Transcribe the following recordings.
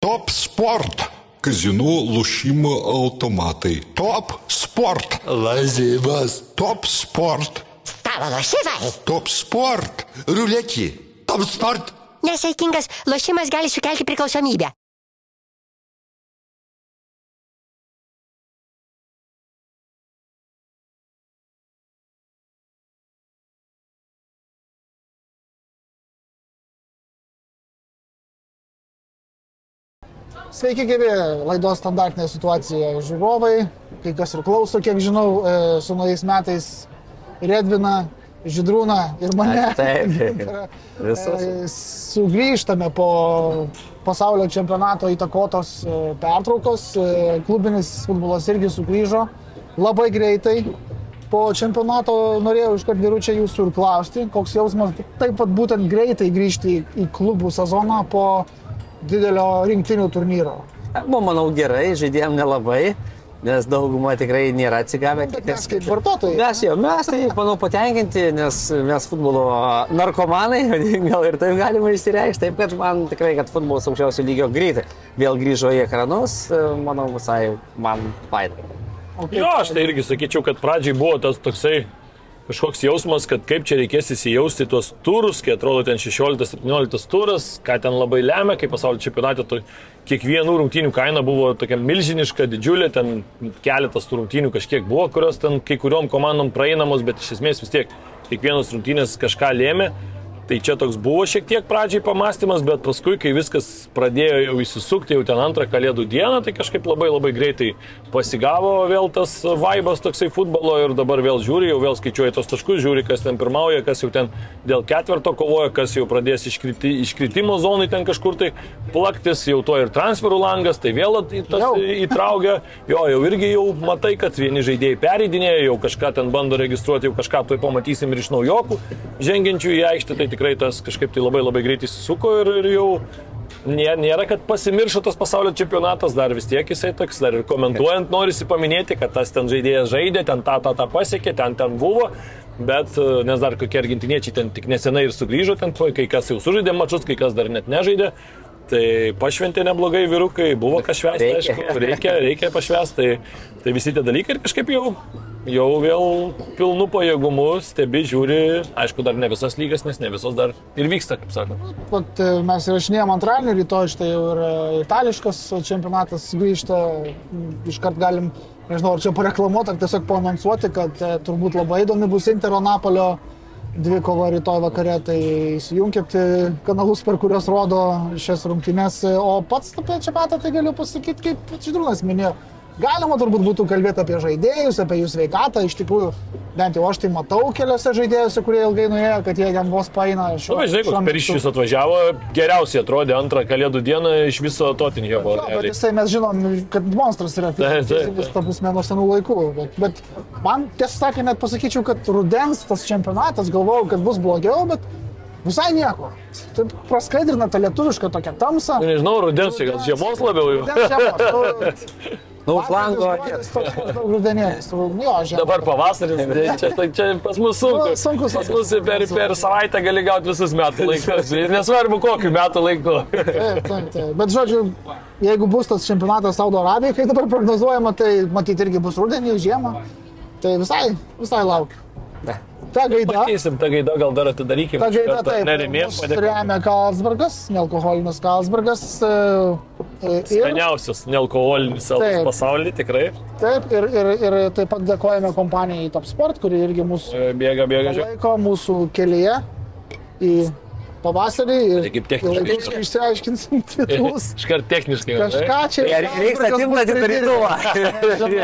Top Sport. Kazinų lošimo automatai. Top Sport. Lažybas. Top Sport. Stalo lošimai. Top Sport. Ruletį. Top sport. Nesaikingas lošimas gali sukelti priklausomybę. Sveiki, gyvi laidos standartinė situacija žiūrovai, kai kas ir klauso, kiek žinau, e, su naujais metais Redvina, Židrūną ir mane. Taip, visus. E, Sugrįžtame po pasaulio čempionato įtakotos e, pertraukos. Klubinis futbolas irgi sugrįžo labai greitai. Po čempionato norėjau iš karto vyručiai jūsų ir klausti, koks jausmas taip pat būtent greitai grįžti į, į klubų sezoną po didelio rinktinių turnyro. Buvo, manau, gerai, žaidėjom nelabai, nes dauguma tikrai nėra atsigavę. Bet mes kaip vartotojai. Mes jo, mes tai, manau, patenkinti, nes mes futbolo narkomanai, gal ir taip galima išsireikšti, taip kad man tikrai, kad futbolas aukščiausio lygio greitai vėl grįžo į ekranus, manau, visai man. Okay. Jo, aš tai irgi sakyčiau, kad pradžiai buvo tas toksai kažkoks jausmas, kad kaip čia reikės įsijausti tuos turus, kai atrodo ten 16-17 turas, ką ten labai lemia, kaip pasaulio čempionate, to kiekvienų rungtynių kaina buvo tokia milžiniška, didžiulė, ten keletas tų rungtynių kažkiek buvo, kurios ten kai kuriuom komandom praeinamos, bet iš esmės vis tiek kiekvienos rungtynės kažką lėmė. Tai čia toks buvo šiek tiek pradžiai pamastymas, bet paskui, kai viskas pradėjo jau įsisukti, jau ten antrą kalėdų dieną, tai kažkaip labai labai greitai pasigavo vėl tas vaibas toksai futbolo ir dabar vėl žiūri, jau vėl skaičiuoja tos taškus, žiūri, kas ten pirmauja, kas jau ten dėl ketvirto kovoja, kas jau pradės iškriti, iškritimo zonai ten kažkur tai plaktis, jau to ir transferų langas, tai vėl tas įtraukia, jo, jau irgi jau matai, kad vieni žaidėjai pereidinėja, jau kažką ten bando registruoti, jau kažką tuoj pamatysim ir iš naujokų žengiančių į aikštę, tai tikrai tas kažkaip tai labai labai greitai įsisuko ir, ir jau nė- nėra, kad pasimiršo tas pasaulio čempionatas, dar vis tiek jisai toks, dar ir komentuojant norisi paminėti, kad tas ten žaidėjas žaidė, ten tą, tą, tą pasiekė, ten ten buvo. Bet, e, nes dar kokie argentiniečiai ten tik nesenai ir sugrįžo, ten kai kas jau sužaidė mačius, kai kas dar net nežaidė. Tai pašventė neblogai vyrukai, buvo kažkas, aišku, reikia, reikia pašvesti. Tai, tai visi tie dalykai ir kažkaip jau, jau vėl pilnu pajėgumu stebi, žiūri, aišku, dar ne visas lygas, nes ne visos dar ir vyksta, kaip sakoma. Vat, e, mes įrašinėjom antradienį, rytoj štai jau ir itališkas čempionatas grįžta. Iškart galim, nežinau, ar čia pareklamuoti, ar tiesiog paanonsuoti, kad e, turbūt labai įdomi bus Intero Napolio dvikova rytoj vakare, tai įsijunkit kanalus, per kuriuos rodo šias rungtynes. O pats apie čempionatą tai galiu pasakyti, kaip Čidrūnas minėjo. Galima turbūt būtų kalbėti apie žaidėjus, apie jų sveikatą. Iš tikrųjų, bent jau aš tai matau keliose žaidėjose, kurie ilgai nuėjo, kad jie ten vos paina. Na, nu, žinai, koks perišys atvažiavo, geriausiai atrodė antrą kalėdų dieną iš viso Totinhemo. Jo, bet jisai mes žinom, kad monstras yra Taip, taip, fizinis, ta prasme, nuo senų laikų. Bet, bet man tiesą sakant, net pasakyčiau, kad rudens tas čempionatas, galvojau, kad bus blogiau, bet visai nieko. Taip praskaidrina tą lietuvišką tokią tamsą. Nu, Nežinau, rudensiai, gal žiemos labiau jau. Rudens žiemos, nu, už lango. Rudenėlis. Dabar pavasaris, tai čia, tai čia pas mus sunku. Nu, sunku, Pas mus per, per savaitę gali gauti visus metų laikus. Ir nesvarbu, kokiu metų laiku. Taip, taip, taip. Bet žodžiu, jeigu bus tas čempionatas Saudo Arabijoje, kaip dabar prognozuojama, tai matyti irgi bus rudenį, žiemą. Tai visai, visai laukiu. Ta gaida. Keisim tą gaidą, gal dar atidarykime. Ta gaida taip. Neremėm, mus Remia Karlsbergas, nealkoholinis Karlsbergas. e, Ir, Skaniausias nealkoholinis pasaulyje, tikrai. taip, ir, ir, ir taip pat dėkojame kompanijai Top Sport, kuri irgi mūsų E, Bėga, bėga, žiūrėk. palaiko mūsų kelyje į pavasarį. Ir Tai kaip techniškai. išsiaiškinsim titulus. Iškart techniškai. Kažką čia. Reiks atimti darytuvą.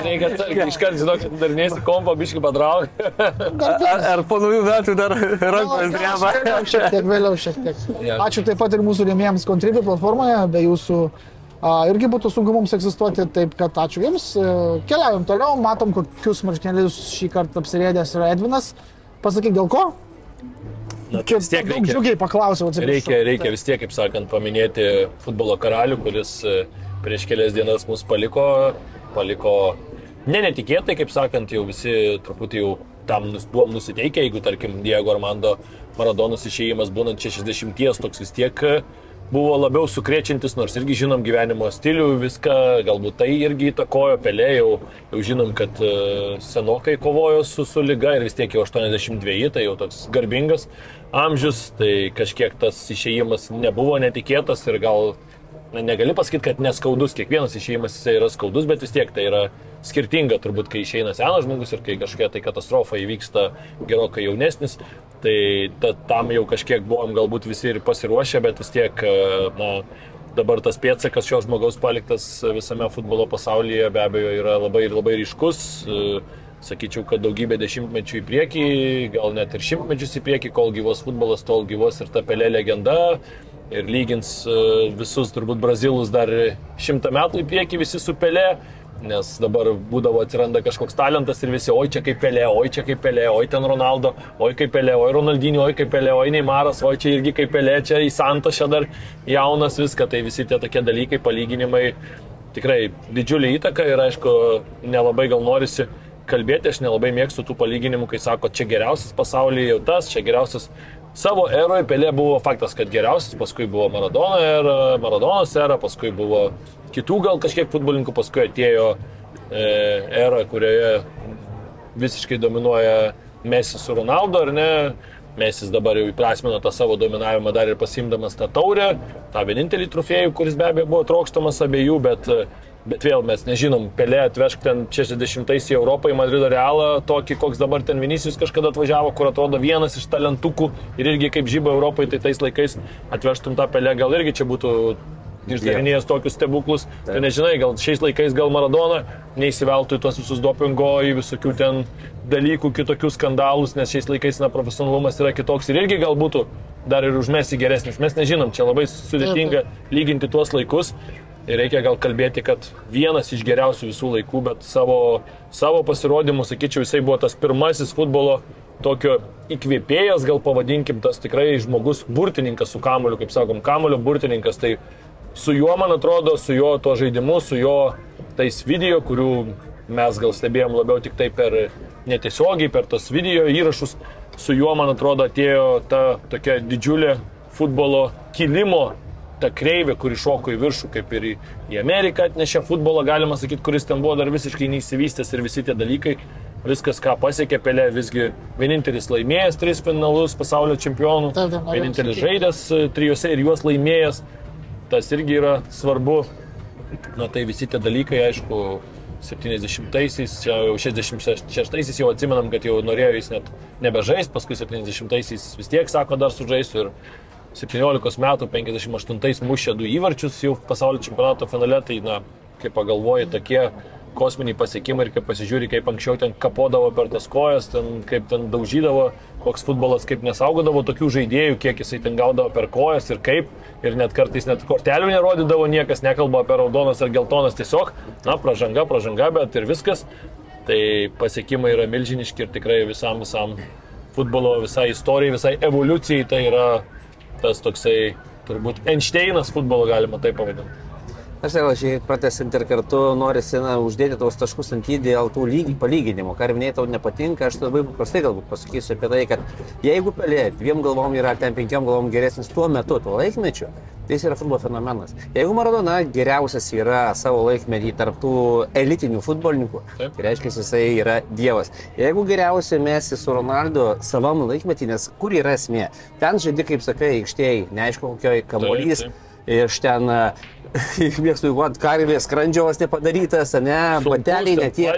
Reikia atsargiai, iškart žinok, kad dar nesi kompo, biški patrauk. Ar, ar po naujų metų dar rankos dreba? Šiek tiek, vėliau šiek tiek. Ačiū taip pat ir mūsų rėmėjams Contribui platformoje, be jūsų a, irgi būtų sunku mums egzistuoti, taip kad ačiū Jums. E, Keliaujam toliau, matom, kokius marškinėlius šį kartą apsirėdęs yra Edvinas. Pasakyk dėl ko? Na, tai vis tiek reikia. džiugiai paklausiau, atsiprašau. Reikia, reikia vis tiek, kaip sakant, paminėti futbolo karalių, kuris e, prieš kelias dienas mus paliko, paliko ne netikėtai, kaip sakant, jau visi truputį jau tam buvom nusiteikę, jeigu, tarkim, Diego Armando Maradonas išėjimas būnant 60, toks vis tiek e, buvo labiau sukriečiantis, nors irgi žinom gyvenimo stilių, viską, galbūt tai irgi įtakojo, pelė jau, jau žinom, kad e, senokai kovojo su, su lyga ir vis tiek jau 82, tai jau toks garbingas amžius, tai kažkiek tas išėjimas nebuvo netikėtas ir gal na, negali pasakyti, kad neskaudus, kiekvienas išėjimas jisai yra skaudus, bet vis tiek tai yra skirtinga turbūt, kai išeina senas žmogus ir kai kažkokia tai katastrofa įvyksta gerokai jaunesnis, tai ta, tam jau kažkiek buvom galbūt visi ir pasiruošę, bet vis tiek, na, dabar tas pėtsakas šio žmogaus paliktas visame futbolo pasaulyje be abejo yra labai, labai ryškus. Sakyčiau, kad daugybė dešimtmečių į priekį, gal net ir šimtmečius į priekį, kol gyvos futbolas, tol gyvos ir ta pelė legenda ir lygins e, visus turbūt brazilus dar šimtą metų į priekį visi su pelė, nes dabar būdavo atsiranda kažkoks talentas ir visi, oi čia kaip pelė, oi čia kaip pelė, oi ten Ronaldo, oi kaip pelė, oi Ronaldinio, oi kaip pelė, oi Neimaras, oi čia irgi kaip pelė, čia į Santos čia dar jaunas viską, tai visi tie tokie dalykai, palyginimai tikrai didžiulį įtaką ir aišku, nelabai gal norisi kalbėti, aš nelabai mėgstu tų palyginimų, kai sako, čia geriausias pasaulyje jau tas, čia geriausias Savo eroje Pelė buvo faktas, kad geriausias, paskui buvo Maradona era, Maradonos era, paskui buvo kitų gal kažkiek futbolininkų, paskui atėjo e, era, kurioje visiškai dominuoja Messi su Ronaldo, ar ne? Mesis dabar jau įprasmino tą savo dominavimą dar ir pasimdamas tą taurę, tą vienintelį trofėjų, kuris be abejo buvo trokštamas abiejų, bet Bet vėl mes nežinom, Pelė atvežk ten 60-ais į Europą, į Madrido Realą, tokį, koks dabar ten Vinicius kažkada atvažiavo, kur atrodo vienas iš talentukų ir irgi kaip žyba Europai, tai tais laikais atvežtum tą Pelę, gal irgi čia būtų išdarinėjęs tokius stebuklus. Tai nežinai, gal šiais laikais gal Maradona neįsiveltų į tuos visus dopingo, į visokių ten dalykų, kitokius skandalus, nes šiais laikais na, profesionalumas yra kitoks ir irgi gal būtų dar ir užmesi geresnis. Mes nežinom, čia labai sudėtinga lyginti tuos laikus. Ir reikia gal kalbėti, kad vienas iš geriausių visų laikų, bet savo, savo pasirodymu, sakyčiau, jisai buvo tas pirmasis futbolo tokio įkvėpėjas, gal pavadinkim, tas tikrai žmogus burtininkas su kamoliu, kaip sakom, kamolio burtininkas. Tai su juo, man atrodo, su jo to žaidimu, su jo tais video, kurių mes gal stebėjom labiau tik tai per netiesiogiai, per tos video įrašus, su juo, man atrodo, atėjo ta tokia didžiulė futbolo kilimo ta kreivė, kuri šoko į viršų, kaip ir į, į Ameriką atnešė futbolą, galima sakyti, kuris ten buvo dar visiškai neįsivystęs ir visi tie dalykai, viskas, ką pasiekė Pelė, visgi vienintelis laimėjęs tris finalus pasaulio čempionų, vienintelis žaidęs e, trijose ir juos laimėjęs, tas irgi yra svarbu. Na tai visi tie dalykai, aišku, 70-aisiais, jau 66-aisiais jau atsimenam, kad jau norėjo jis net nebežais, paskui 70-aisiais vis tiek sako dar sužaisiu ir 17 metų 58 mušė du įvarčius jau pasaulio čempionato finale, tai na, kai pagalvoji, tokie kosminiai pasiekimai ir kai pasižiūri, kaip anksčiau ten kapodavo per tas kojas, ten, kaip ten daužydavo, koks futbolas kaip nesaugodavo tokių žaidėjų, kiek jisai ten gaudavo per kojas ir kaip, ir net kartais net kortelių nerodydavo, niekas nekalba apie raudonas ar geltonas, tiesiog, na, pražanga, pražanga, bet ir viskas. Tai pasiekimai yra milžiniški ir tikrai visam, visam futbolo, visai istorijai, visai evoliucijai tai yra tas toksai, turbūt Einšteinas futbolo galima taip pavadinti. Aš vėl šiek tiek pratesint ir kartu norisi na, uždėti tos taškus ant į dėl tų lygių palyginimų. Minėjai, tau nepatinka, aš labai paprastai galbūt pasakysiu apie tai, kad jeigu pelė dviem galvom yra ar ten penkiom galvom geresnis tuo metu, tuo laikmečiu, tai jis yra futbolo fenomenas. Jeigu Maradona geriausias yra savo laikmetį tarptų elitinių futbolininkų, Taip. tai reiškia, jisai yra dievas. Jeigu geriausia mesi su Ronaldo savam laikmetį, nes kur yra esmė? Ten žaidži, kaip sakai, aikštėjai, neaišku, kokioj kamuolys. Taip, taip iš ten mėgstu įguot karvės, skrandžiovas nepadarytas, ne, bateliai netie.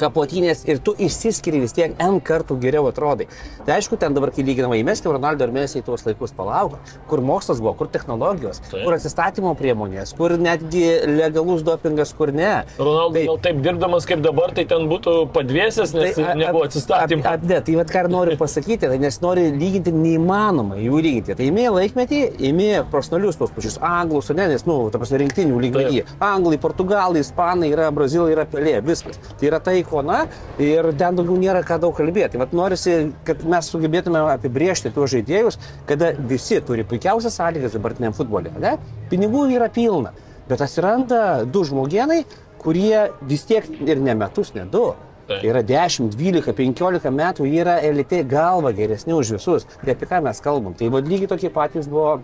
Kapotinės ir tu išsiskiri vis tiek N kartų geriau atrodai. Tai aišku, ten dabar, kai lyginama įmesti Ronaldo ir Messi į tuos laikus palauk, kur mokslas buvo, kur technologijos, taip. kur atsistatymo priemonės, kur netgi legalus dopingas, kur ne. Ronaldo tai, gal taip dirbdamas kaip dabar, tai ten būtų padvėsęs, nes tai, nebuvo atsistatymo. A, a, ne, tai vad ką noriu pasakyti, tai nes nori lyginti neįmanoma jų lyginti. Tai įmė laikmetį, įmė profesionalius tos pačius anglus, ne, nes, nu, ta prasme, rinktinių lygmenį. Anglai, portugalai, ispanai yra, brazilai yra pelė, viskas. Tai yra ta ikona ir ten daugiau nėra ką daug kalbėti. Vat norisi, kad mes sugebėtume apibriežti tuos žaidėjus, kada visi turi puikiausias sąlygas dabartiniam futbolė. Ne? Pinigų yra pilna, bet atsiranda du žmogienai, kurie vis tiek ir ne metus, ne du. Tai yra 10, 12, 15 metų, jie yra elite galva geresni už visus. Tai apie ką mes kalbam. Tai vad lygiai tokie patys buvo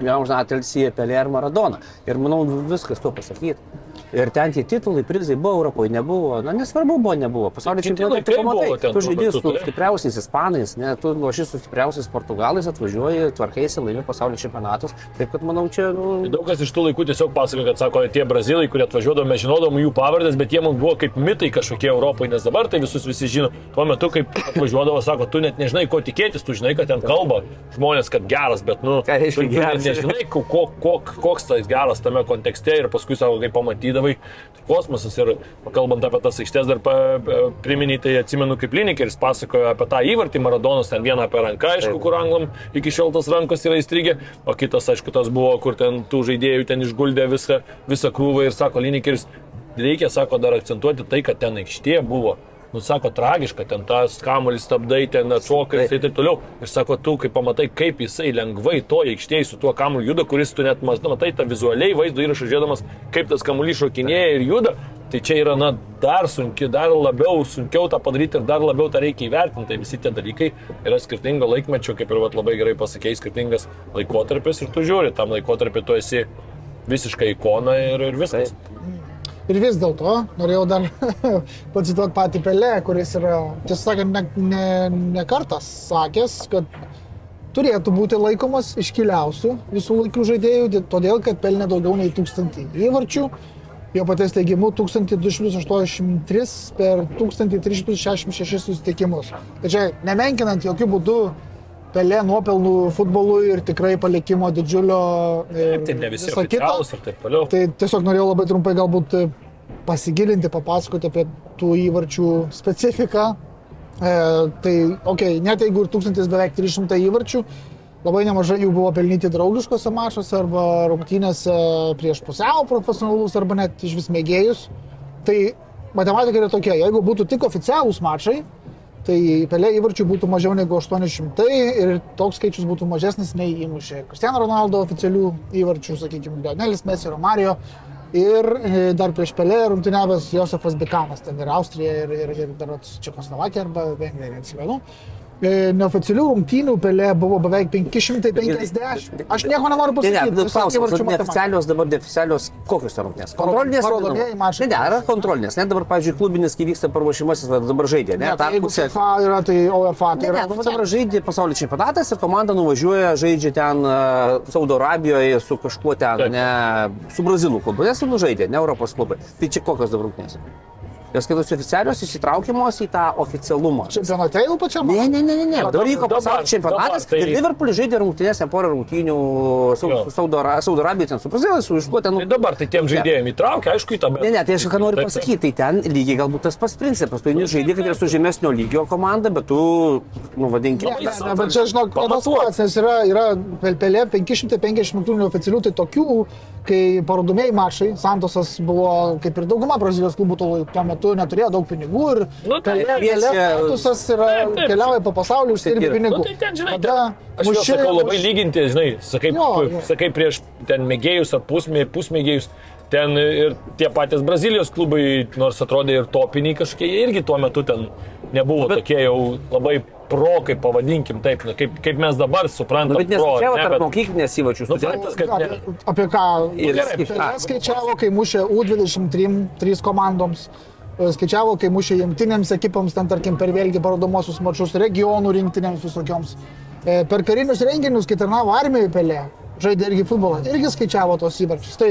amžinatilsį Pelė ir Maradona. Ir manau, viskas tuo pasakyti. Ir ten tie titulai, prizai buvo Europoje, nebuvo. Na, nesvarbu, buvo, nebuvo. Pasaulio čempionatai, tu matai, buvo ten tu žaidži su stipriausiais ispanais, ne, tu loši su stipriausiais portugalais, atvažiuoji, tvarkaisi, laimi pasaulio čempionatus. Taip kad manau, čia, nu, Daug kas iš tų laikų tiesiog pasakoja, kad sako, tie brazilai, kurie atvažiuodavo, mes žinodom jų pavardės, bet jie mums buvo kaip mitai kažkokie Europoje, nes dabar tai visus visi žino. Tuo metu, kaip atvažiuodavo, sako, tu net nežinai, ko tikėtis, tu žinai, kad ten kalba žmonės, kad geras, bet, nu, Ką reiškia tu- tu geras? nežinai, ko, ko, ko, koks tas geras tame kontekste ir paskui savo, kai pamatydavai, tai kosmosas ir kalbant apie tas aikštės dar priminį, tai atsimenu, kaip Linikeris pasakojo apie tą įvartį Maradonos, ten vieną apie ranką, aišku, kur anglam iki šiol tas rankos yra įstrigę, o kitas, aišku, tas buvo, kur ten tų žaidėjų ten išguldė visą, visą krūvą ir sako Linikeris, reikia, sako, dar akcentuoti tai, kad ten aikštė buvo. Nu, sako, tragiška, ten tas kamuolis stabdai, ten atšoka ir taip toliau. Ir sako, tu, kai pamatai, kaip jisai lengvai to aikštėje su tuo kamuoliu juda, kuris tu net nu, matai tą vizualiai vaizdo įrašą žiūrėdamas, kaip tas kamuolys šokinėja ir juda, tai čia yra, na, dar sunki, dar labiau sunkiau tą padaryti ir dar labiau tą reikia įvertinti. Tai visi tie dalykai yra skirtingo laikmečio, kaip ir vat, labai gerai pasakėjai, skirtingas laikotarpis ir tu žiūri, tam laikotarpiu tu esi visiškai ikona ir, ir viskas. Ir vis dėlto, norėjau dar pacituoti patį Pelę, kuris yra, tiesą sakant, ne, ne, ne kartas sakęs, kad turėtų būti laikomas iškiliausių visų laikų žaidėjų, dė- todėl kad pelnė daugiau nei tūkstantį įvarčių. Jo paties teigimu 1283 per 1366 susitikimus. Tačiau nemenkinant jokių būdų Pelė nuopelnų futbolui ir tikrai palikimo didžiulio. ir Tai ne visi oficialūs ir taip toliau. Tai tiesiog norėjau labai trumpai galbūt e, pasigilinti, papasakoti apie tų įvarčių specifiką. E, tai, okei, okay, net jeigu ir 1000 beveik 300 įvarčių, labai nemažai jų buvo pelnyti draugiškose mačuose arba rungtynėse prieš pusiau profesionalus arba net iš vis mėgėjus. Tai matematika yra tokia, jeigu būtų tik oficialūs mačai, tai pelė įvarčių būtų mažiau negu 800 ir toks skaičius būtų mažesnis nei įmušė Cristiano Ronaldo oficialių įvarčių, sakykime, Lionelis Messi, Romario ir e, dar prieš pelę rungtyniavęs Josefas Bikanas, ten ir Austrija, ir, ir, ir dar Čekoslovakija arba Vengrija, neatsimenu. E, Neoficialių rungtynių pelė buvo beveik 550. Aš nieko nenoriu Ne, ne, pasakyti. nu, klausimas, neoficialios dabar neoficialios kokios yra rungtynės? Kontrolinės. parodomieji mačai. Ne, ne, yra kontrolinės. Net dabar, pavyzdžiui, klubinis, kai vyksta paruošimasis, dabar žaidė. Ne, Ne, tai pusė- FIFA yra, tai UEFA tai Ne, yra. ne, dabar žaidė pasaulio čempionatas ir komanda nuvažiuoja, žaidžia ten uh, Saudo Arabijoje su kažkuo ten, ne, su Brazilų klubu, nes jau žaidė, ne Europos klubai. Tai čia kokios dabar rungtynės? Jos skaitos oficialios įsitraukiamos į tą oficialumą. Čempionate jau pačiam. Ne, ne, ne, ne, ne. Dabar vyko pasaulio čempionatas dabar tai- ir Liverpoolis žaidė rungtynės, ten porą rungtynių Saudo Ara- Saudo Arabija, ten su Brazilais, su iškuo ten. Tai dabar tai tiem žaidėjim įtraukia, aišku, į tą bet. Ne, ne, tai aš ką noriu pasakyti, tai ten lygiai galbūt tas pats principas. Tu nežaidži, kad ir su žemesnio lygio komanda, bet tu, nu, vadinkime. Ne, ne, bet čia, žinok, Pamatuot. tas pats, nes yra, yra pel- pelė 550 rungtynių oficialių, tai tokių, kai parodomieji mačai, Santosas buvo, kaip ir dauguma Brazilijos klubų tuo, tuo metu, neturėjo daug pinigų ir Nu, tai pelė statusas yra, Taip, taip. keliauja po pasaulį užsidirbi pinigų. Nu, tai ten, žinai, Tada Aš jau muši- sakau labai lyginti, žinai, sakai, Jo, jo. sakai prieš ten mėgėjus ar pusmė, pusmėgėjus. Ten ir tie patys Brazilijos klubai, nors atrodė ir topiniai kažkokie, irgi tuo metu ten nebuvo bet, tokie jau labai pro, kaip pavadinkim, taip, kaip, kaip mes dabar suprantam. Nu, bet neskaičiavo ne, tarp bet- mokyklinės įvačių. Nu, faktas, kad ne. Apie, ką? Ir gerai, skaičiavo. Kai mušė U23 trys komandoms. Skaičiavo, kai mušė jungtinėms ekipoms, ten tarkim per vėlgi parodomosius mačius regionų rinktinėms visokioms. E, Per karinius renginius, kai tarnavo armijoje pelė, žaidė irgi futbolą, irgi skaičiavo tos įvarčius. Tai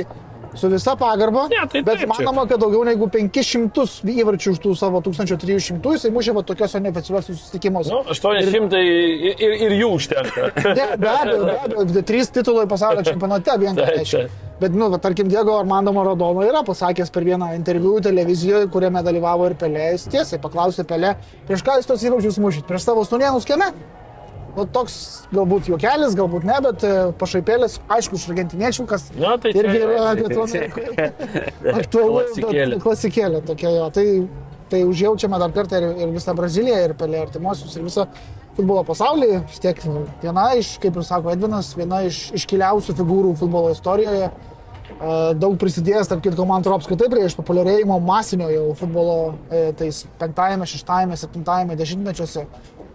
su visa pagarba, Ne, tai bet taip, manoma, kad daugiau negu 500 įvarčių iš tų savo 1300 jisai mušė va tokiuose neoficialiuose susitikimuose. Nu, 800 ir, ir, ir jų užtenka. Ne, be abejo, be abejo, trys titulai pasaulio čempionate vien tai reiškia. taip. Bet, nu, va, tarkim, Diego Armando Maradono yra pasakęs per vieną interviu televizijoje, kuriame dalyvavo ir Pelė, jis tiesiai paklausė Pelė, prieš ką jūs tos įvarčius mušit, prieš savo stunėnus kieme? O toks galbūt juokelis, galbūt ne, bet e, pašaipėlis, aišku, iš argentiniečių, kas Na, tai irgi yra aktualu. Klasikėlė. Klasikėlė tokia jo. Tai, tai užjaučiame dar kartą ir, ir visą Braziliją, ir Pelė artimuosius, ir visą futbolo pasaulį. Vis tiek nu, viena iš, kaip ir sako Edvinas, viena iš iškiliausių figūrų futbolo istorijoje. E, Daug prisidėjęs, tarp kitko, man atrodo, apskritai prie išpopuliarėjimo masinio jau futbolo e, tais penktajame, šeštajame, septintajame dešimtmečiuose.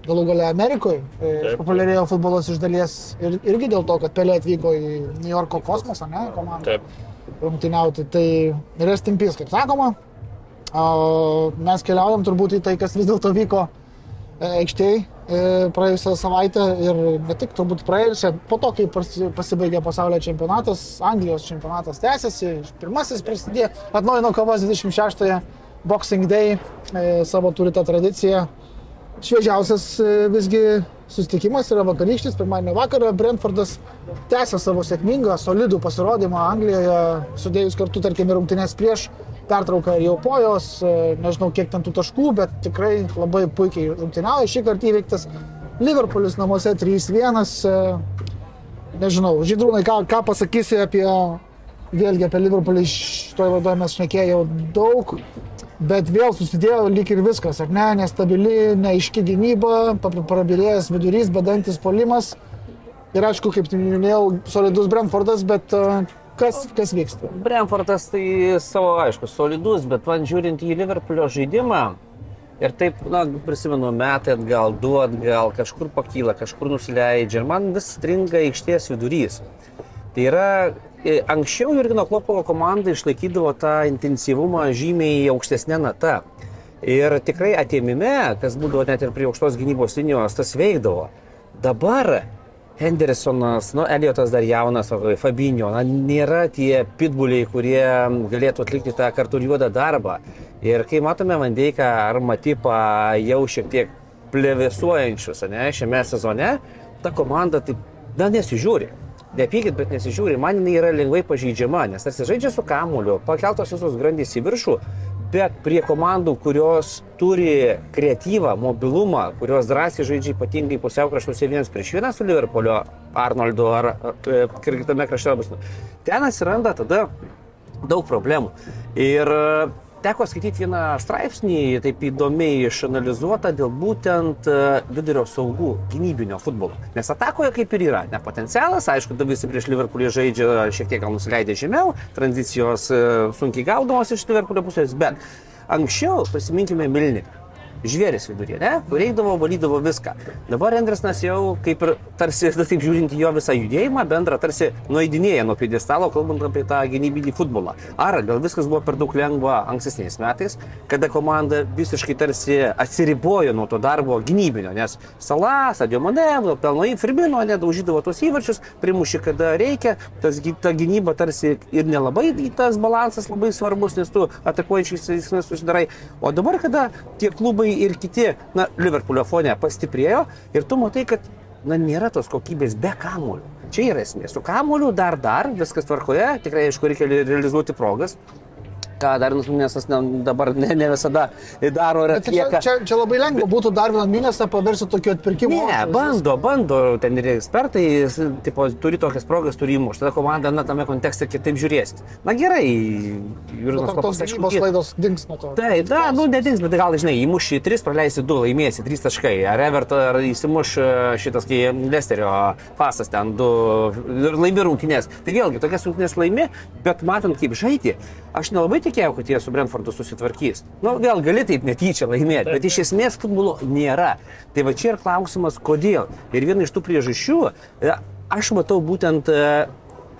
Galų gale Amerikoje. Populiarėjo futbolas iš dalies ir, irgi dėl to, kad Pelė atvyko į New Yorko kosmosą, ne, komandą. Taip. Rungtyniauti. Tai rest in peace, kaip sakoma. O mes keliaujam turbūt į tai, kas vis dėlto vyko e, aikštėje praėjusią savaitę ir ne tik turbūt praėjusią, po to, kai pasi- pasibaigė pasaulio čempionatas, Anglijos čempionatas tęsiasi, pirmasis prasidėjo, atnaujino kovas 26-ąją Boxing Day, e, savo turi tą tradiciją. Šviežiausias e, visgi susitikimas yra vakarykštis, pirmadienio vakarą Brentfordas tęsia savo sėkmingą, solidų pasirodymą Anglijoje, sudėjus kartu, tarkim, rungtynės prieš pertrauką jau po jos, e, nežinau kiek ten tų taškų, bet tikrai labai puikiai rungtyniauja. Šį kartą įveiktas Liverpoolis namuose 3-1. e, Nežinau, Žydrūnai, ką, ką pasakysi apie, vėlgi apie Liverpoolį, šitoje laidoje mes šnekėjau daug, bet vėl susidėjo lyg ir viskas, ar ne, nestabili, neaiški gynyba, prabirėjęs vidurys, bedantis polimas. Ir aišku, kaip minėjau, solidus Brentfordas, bet e, kas, kas vyksta? Brentfordas tai savo, aišku, solidus, bet man žiūrint į Liverpoolio žaidimą ir taip, na, prisimenu, metai atgal, du atgal, kažkur pakyla, kažkur nusileidžia ir man vis stringa aikštės vidurys. Tai yra, anksčiau Jurgino Klopo komanda išlaikydavo tą intensyvumą žymiai aukštesnė nata. Ir tikrai atėmime, kas būdavo net ir prie aukštos gynybos linijos, tas veikdavo. Dabar Hendersonas, nu, Eliotas dar jaunas, Fabinio, na, nėra tie pitbuliai, kurie galėtų atlikti tą kartu juodą darbą. Ir kai matome Vandeiką ar Matipą jau šiek tiek plevėsuojančius, ne, šiame sezone, ta komanda taip, na, nesižiūri. Nepykit, bet nesižiūri, man jinai yra lengvai pažeidžiama, nes tarsi žaidžia su kamuliu, pakeltos visos grandys į viršų, bet prie komandų, kurios turi kreatyvą, mobilumą, kurios drąsiai žaidžia ypatingai pusiau kraštuose vienas prieš vieną su Liverpoolio Arnoldu ar e, kitame krašte. Ten atsiranda tada daug problemų. Ir teko skaityti vieną straipsnį, taip įdomiai išanalizuotą dėl būtent e, vidurio saugų gynybinio futbolo. Nes atakoje kaip ir yra nepotencialas, aišku, da visi prieš Liverpoolį žaidžia šiek tiek gal nusileidę žemiau, tranzicijos e, sunkiai gaudomos iš Liverpoolio pusės, bet anksčiau prisiminkime Milnį. Žvėris viduryje, ne? Reikdavo, valydavo viską. Dabar Endresnas jau kaip ir tarsi, taip žiūrint jo visą judėjimą, bendrą tarsi nueidinėja nuo pėdestalo, kalbant apie tą gynybinį futbolą. Ar gal viskas buvo per daug lengva ankstesniais metais, kada komanda visiškai tarsi atsiribojo nuo to darbo gynybinio, nes Salas, Adiomane, pelno į Firmino, nedaužydavo tos įvarčius, primušė, kada reikia, tas, ta gynyba tarsi ir nelabai tas balansas labai svarbus, nes tu atakuojančiais veiksmais susidarai. O dabar, kada tie klubai ir kiti, na, Liverpoolio fone pastiprėjo ir tu matai, kad, na, nėra tos kokybės be kamuolių. Čia yra esmė. Su kamuoliu dar dar, viskas tvarkoje, tikrai, aišku, reikia re- realizuoti progas. Ką dar Nusumėsas dabar ne, ne visada daro ir Bet čia, atlieka. čia, čia labai lengva būtų dar vieną mėnesį paversti tokiu atpirkimu. Ne, bando, bando, ten ir ekspertai, tipo, turi tokias progas, turi įmušti, tada komanda, na, tame kontekste kitaip žiūrės. Na gerai, Jurginas Tos Klopas, aišku, gynybos klaidos dings nuo to. Tai, da, nu, nedings, bet gal, žinai, įmuši 3, praleisi 2, laimėsi 3 taškai. Ar Everton, ar įsimuš e, šitas, kai Lesterio pasas ten 2 ir laimi rungtynės. Tai vėlgi, tokias rungtynės laimi, bet matant, kaip žaidė, aš nelabai tikėjau, kad jie su Brentfordu susitvarkys. Nu, vėl gali taip netyčia laimėti, bet iš esmės futbolo nėra. Tai va čia ir klausimas, kodėl. Ir viena iš tų priežasčių, e, aš matau būtent e,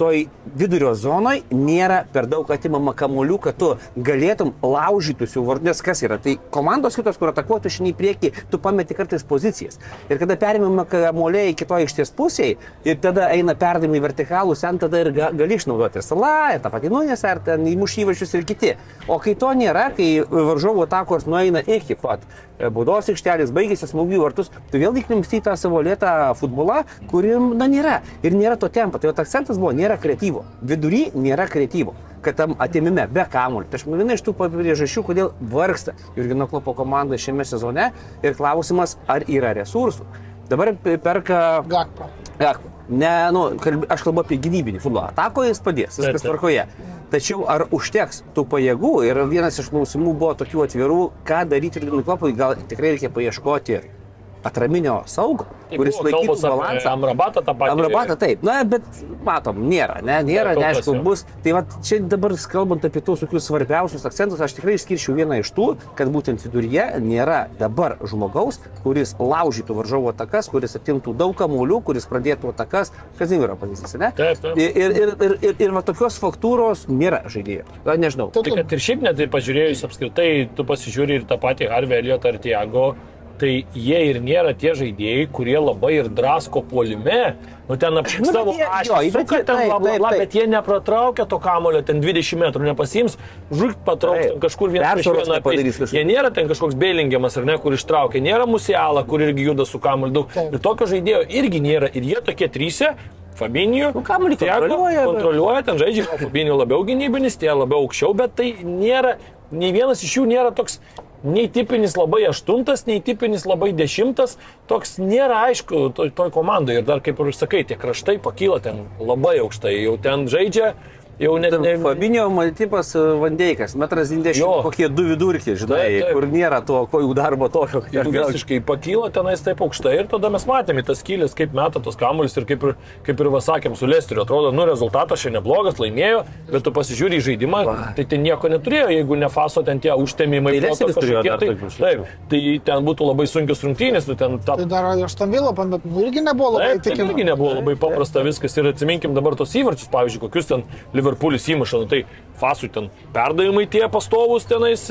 toj vidurio zonoj nėra per daug atimama kamuolių, kad tu galėtum laužyti jų vardės, kas yra. Tai komandos kitos, kur atakuotų šiandien į priekį, tu pameti kartais pozicijas. Ir kada perimama kamuoliai kitoje aikštės pusėje ir tada eina perdavimai vertikalų, sen tada ir ga, gali išnaudoti salą, tą patį nuonės ar ten įmušyvačius ir kiti. O kai to nėra, kai varžovų atakos nueina iki pat e, baudos aikštelės, baigėsi smūgių vartus, tu vėl įklimsti į tą savo lėtą futbolą, kurim, na, nėra. Ir nėra to tempo. Tai jo akcentas buvo, nėra kreatyvo. Vidury nėra kreatyvo. Kad tam atimime be kamuolio. Tai aš viena iš tų priežasčių, kodėl vargsta Jurgino Klopo komanda šiame sezone. Ir klausimas, ar yra resursų. Dabar perka Gakpo. Gakpo. Ne, nu, kalb, aš kalbu apie gynybinį futbolą. Atakoje jis padės, viskas tvarkoje. Tačiau ar užteks tų pajėgų? Ir vienas iš klausimų buvo tokių atvirų, ką daryti Jurginui Klopui, gal tikrai reikia paieškoti atraminio saugo, kuris laikytų balansą. Amrabatą tą patį. Amrabatą taip, na, bet matom, nėra, ne, nėra, kas neaišku, jau. bus. Tai va, čia dabar kalbant apie tos tokius svarbiausius akcentus, aš tikrai išskirčiau vieną iš tų, kad būtent viduryje nėra dabar žmogaus, kuris laužytų varžovo atakas, kuris atimtų daug kamuolių, kuris pradėtų atakas, Kazimiro pavyzdys, ne? Taip, taip. Ir, ir, ir, ir, ir, ir va tokios faktūros nėra žaidėjo. Na, nežinau. Tai kad ir šiaip net tai pažiūrėjus apskritai, tu pasižiūri ir tą patį Harvey Elliot ar Tiago, tai jie ir nėra tie žaidėjai, kurie labai ir drasko puolime. Nu ten aplink Nu, ašį, suka ten taip. bet jie nepratraukia to kamulio, ten 20 metrų nepasims, žugt patrauks kažkur Persvaros vieną. nepadarys apeis. kažkaip. Jie nėra ten kažkoks beilingiamas ar ne, kur ištraukia, nėra musiala, kur irgi juda su kamuliu daug. Taip. Ir tokio žaidėjo irgi nėra. Ir jie tokie trysė. Fabinijų. Nu, kamuolį kontroliuoja, Kontroliuoja, ten žaidžia, Fabinijų labiau gynybinis, tie labiau aukščiau, bet tai nėra, nei vienas iš jų nėra toks nei tipinis labai aštuntas, nei tipinis labai dešimtas, toks nėra aišku toj, toj komandai. Ir dar, kaip ir sakai, tie kraštai pakyla ten labai aukštai, jau ten žaidžia, jau net ne... Fabinio tipas Vandeikas, metras 20, Jo. kokie du vidurkiai, žinai, Taip, taip. kur nėra to kojų darbo tokio. Ir visiškai pakyla tenais taip aukštai ir tada mes matėme tas kylės, kaip meta tos kamuolius ir kaip ir, kaip ir vasakėm su Lesteriu. Atrodo, nu rezultatas šiandien neblogas, laimėjo, bet tu pasižiūri į žaidimą, tai ten nieko neturėjo, jeigu ne faso ten tie užtemimai. Tai Lesteris turėjo dar tai, tokius. taip, tai ten būtų labai sunkios rungtynės, tu ten tą Tai dar aš tam vėlą, bet nu, irgi nebuvo labai Taip, tai irgi nebuvo labai paprasta viskas ir atsiminkim dabar tos įvarčius, pavyzdžiui, kokius ten Liverpoolis įmuša, nu, tai Fasui ten perdavimai tie pastovus tenais,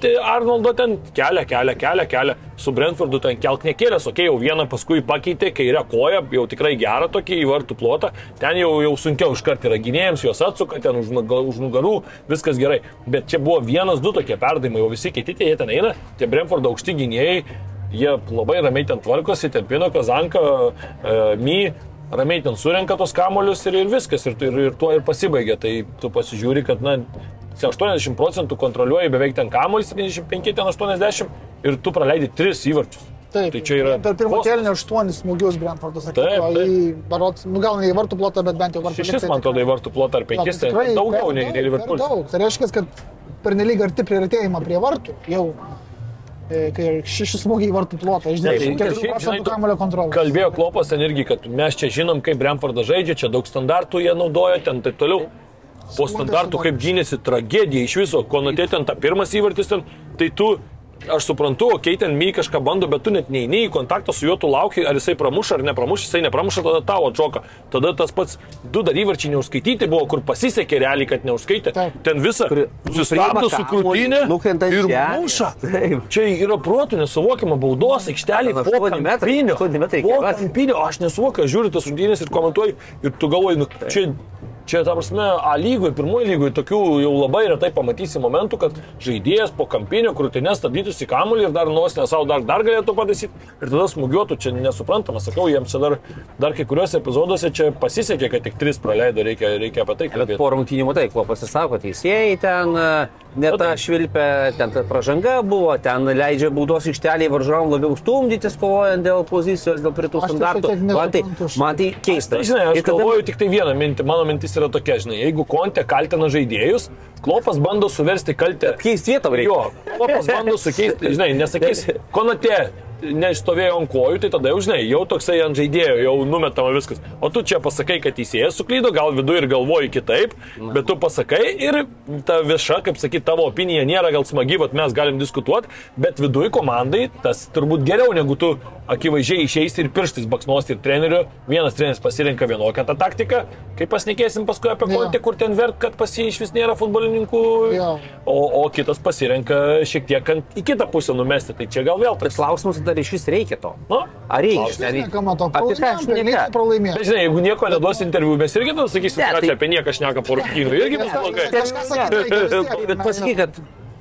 tai Arnoldo ten kelia, kelia, kelia, kelia, su Brentfordu ten kelk nekėlės, okei, okay, jau vieną paskui pakeitė, kairę koją, jau tikrai gerą tokį į vartų plotą, ten jau, jau sunkiau iškart yra gynėjams, juos atsuka, ten už, už nugarų, viskas gerai, bet čia buvo vienas, du tokie perdavimai, o visi kiti tie jie ten eina, tie Brentfordo aukšti gynėjai, jie labai ramiai ten tvarkosi, ten Pino Kazanka, e, My, ramiai ten surenka tos kamolius ir, ir viskas, ir, ir, ir tuo ir pasibaigia. Tai tu pasižiūri, kad, na, 80 procentų kontroliuoji beveik ten kamolius, 75, ten 80 ir tu praleidi 3 įvarčius. Taip, Tai čia yra Per pirmą kelnį aštuonis smūgius Brentfordas atliko. Į, barot, nu gal ne į vartų plotą, bet bent jau vartų Šešis, man atrodo, į vartų plotą ar penkis, tai daugiau nei nei Liverpoolis. Daug. Tai reiškia, kad pernelyg arti prioritėjimą prie vartų jau. E, Kai šeši smūgiai vartų plotą, iš Taip, 24 šiaip, žinai, procentų tu- kamulio kontrolės. Kalbėjo Klopas ten irgi, kad mes čia žinom, kaip Brentfordas žaidžia, čia daug standartų jie naudoja, ten taip toliau. Po standartų, kaip gynėsi tragedija iš viso, ko nutė ten tą pirmas įvartis, ten, tai tu, aš suprantu, okei, okay, ten my kažką bando, bet tu net neini į kontaktą su juo, tu lauki, ar jisai pramuš ar nepramuš, jisai nepramuša, tada tavo atšoka. Tada tas pats du dar įvarčiai neužskaityti buvo, kur pasisekė realiai, kad neužskaitė. Taip. Ten visą sustabdo su krūtinė ir muša. Čia yra protų nesuvokiama baudos aikštelė po kampinio. Po kampinio, aš nesuvokiu, žiūriu tas rungtynės ir komentuoju ir tu galvoji, nu, čia, čia, ta prasme, A lygoje, pirmoji lygoje tokių jau labai retai pamatysi momentų, kad žaidėjas po kampinio krūtinės stabdytųsi kamuolį ir dar nuos nesau dar, dar galėtų padaryti ir tada smūgiuotų, čia nesuprantama, sakau, jiems čia dar, dar kai kuriuose epizoduose čia pasisekė, kad tik tris praleido, reikia, reikia apie tai Bet kalbėti. po rungtynių matai, kuo pasisako teisėjai ten, e, ne ta švilpė, ten ta pažanga buvo, ten leidžia baudos aikšteliai varžovom labiau stumdytis, kovojant dėl pozicijos, dėl pritų Aš tai standartų. Man tai, man tai keista. Tai, žinai, aš Ir galvoju tik tai vieną mintį, mano mintis yra tokia, žinai, jeigu Kontė kaltina žaidėjus, Klopas bando suversti kaltę. Keist vietą reikia. Jo, Klopas bando sukeisti, žinai, nesakys, Konate neišstovėjo ant kojų, tai tada jau, žinai, jau toksai ant žaidėjo, jau numetama viskas. O tu čia pasakai, kad teisėjas suklydo, gal viduje ir galvoji kitaip, bet tu pasakai ir ta vieša, kaip sakyt, tavo opinija nėra gal smagi, bet mes galim diskutuoti, bet viduje komandai tas turbūt geriau negu tu akivaizdžiai išeisi ir pirštais baksnos ir treneriu. Vienas treneris pasirenka vienokią tą taktiką, kai pasnekėsim paskui apie kontį, kur ten vert, kad pas jį iš vis nėra futbolininkų, Jo. o, o kitas pasirenka šiek tiek į kitą pusę numesti. Tai čia gal vėl tas. klausimas, ar iš vis reikia to. Nu, Ar reikia? Reikia? nekama to. Apie aš neką? Pelnytai pralaimėjo. Bet žinai, jeigu nieko neduos interviu, mes irgi tada sakysim, Ne, kad tai- čia apie nieką šneka po rungtynių. Irgi bus blogai. Bet pasakyk, kad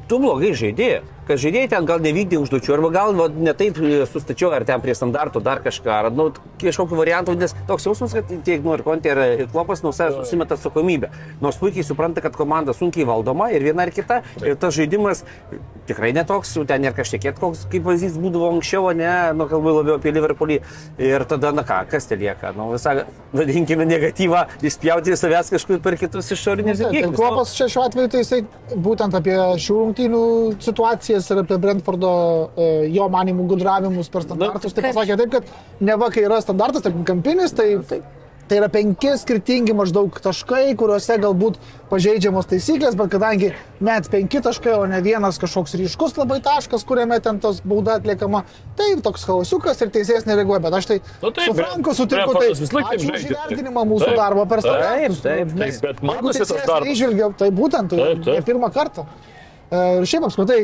tu blogai žaidėjai, kad žaidėjai ten gal nevykdė užduočių, arba gal va, ne taip e, sustačiau, ar ten prie standartų dar kažką, ar nu, kažkokiu variantu, nes toks jausmas, kad tiek nu, ir Kontė, ir Klopas nuo savęs susimeta atsakomybę. Nors puikiai supranta, kad komanda sunkiai valdoma ir viena ir kita, ir tas žaidimas tikrai netoks, ten ir kažkiek, koks kaip pavyzdys būdavo anksčiau, ne, nu, kalbu labiau apie Liverpoolį. Ir tada, na ką, kas te lieka, nu, visą, vadinkime, negatyvą, išspjauti į savęs kažkur per kitus išorinius Tai įvykius. Klopas čia šiuo atveju tai jisai būtent apie šių rungtynių situaciją pasakęs ir apie Brentfordo e, jo manimų gudravimus per standartus. Tai pasakė taip, kad ne va, kai yra standartas, tarkim, kampinis, tai, tai yra penki skirtingi maždaug taškai, kuriuose galbūt pažeidžiamos taisyklės, bet kadangi net penki taškai, o ne vienas kažkoks ryškus labai taškas, kuriame ten tos bauda atliekama, tai toks chaosiukas ir teisėjas nereaguoja. Bet aš tai, Nu taip, su Franku sutinku, tai Brentfordas visąlaik taip žaidžia. įvertinimą mūsų Taip, darbo per taip, standartus. taip, Nu, taip, nes bet jeigu tas darbas. tai būtent, tai Taip, taip. ne pirmą kartą. E, Ir šiaip apskritai,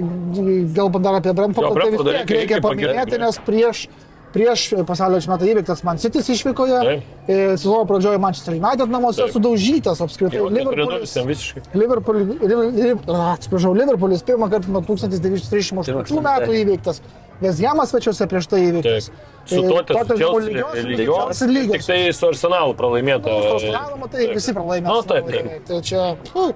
kalbant dar apie Brentfordą, tai vis tiek reikia- reikia paminėti, nes prieš, prieš pasaulio čempionatą įveiktas Man City išvykoje, e, sezono pradžioje Manchester United namuose Taip. sudaužytas apskritai. Jau 4-0 Liverpoolis. Liverpool, Liverpool, atsiprašau, Liverpoolis pirmą kartą nuo 1938 metų įveiktas. Vesjamas svečiuose prieš tai įveiktas. Su to tas lygios, lygios, lygios tik tai su Arsenalu pralaimėta. Nu, Australų, matai, visi pralaimė. Nu. Tai čia, nu,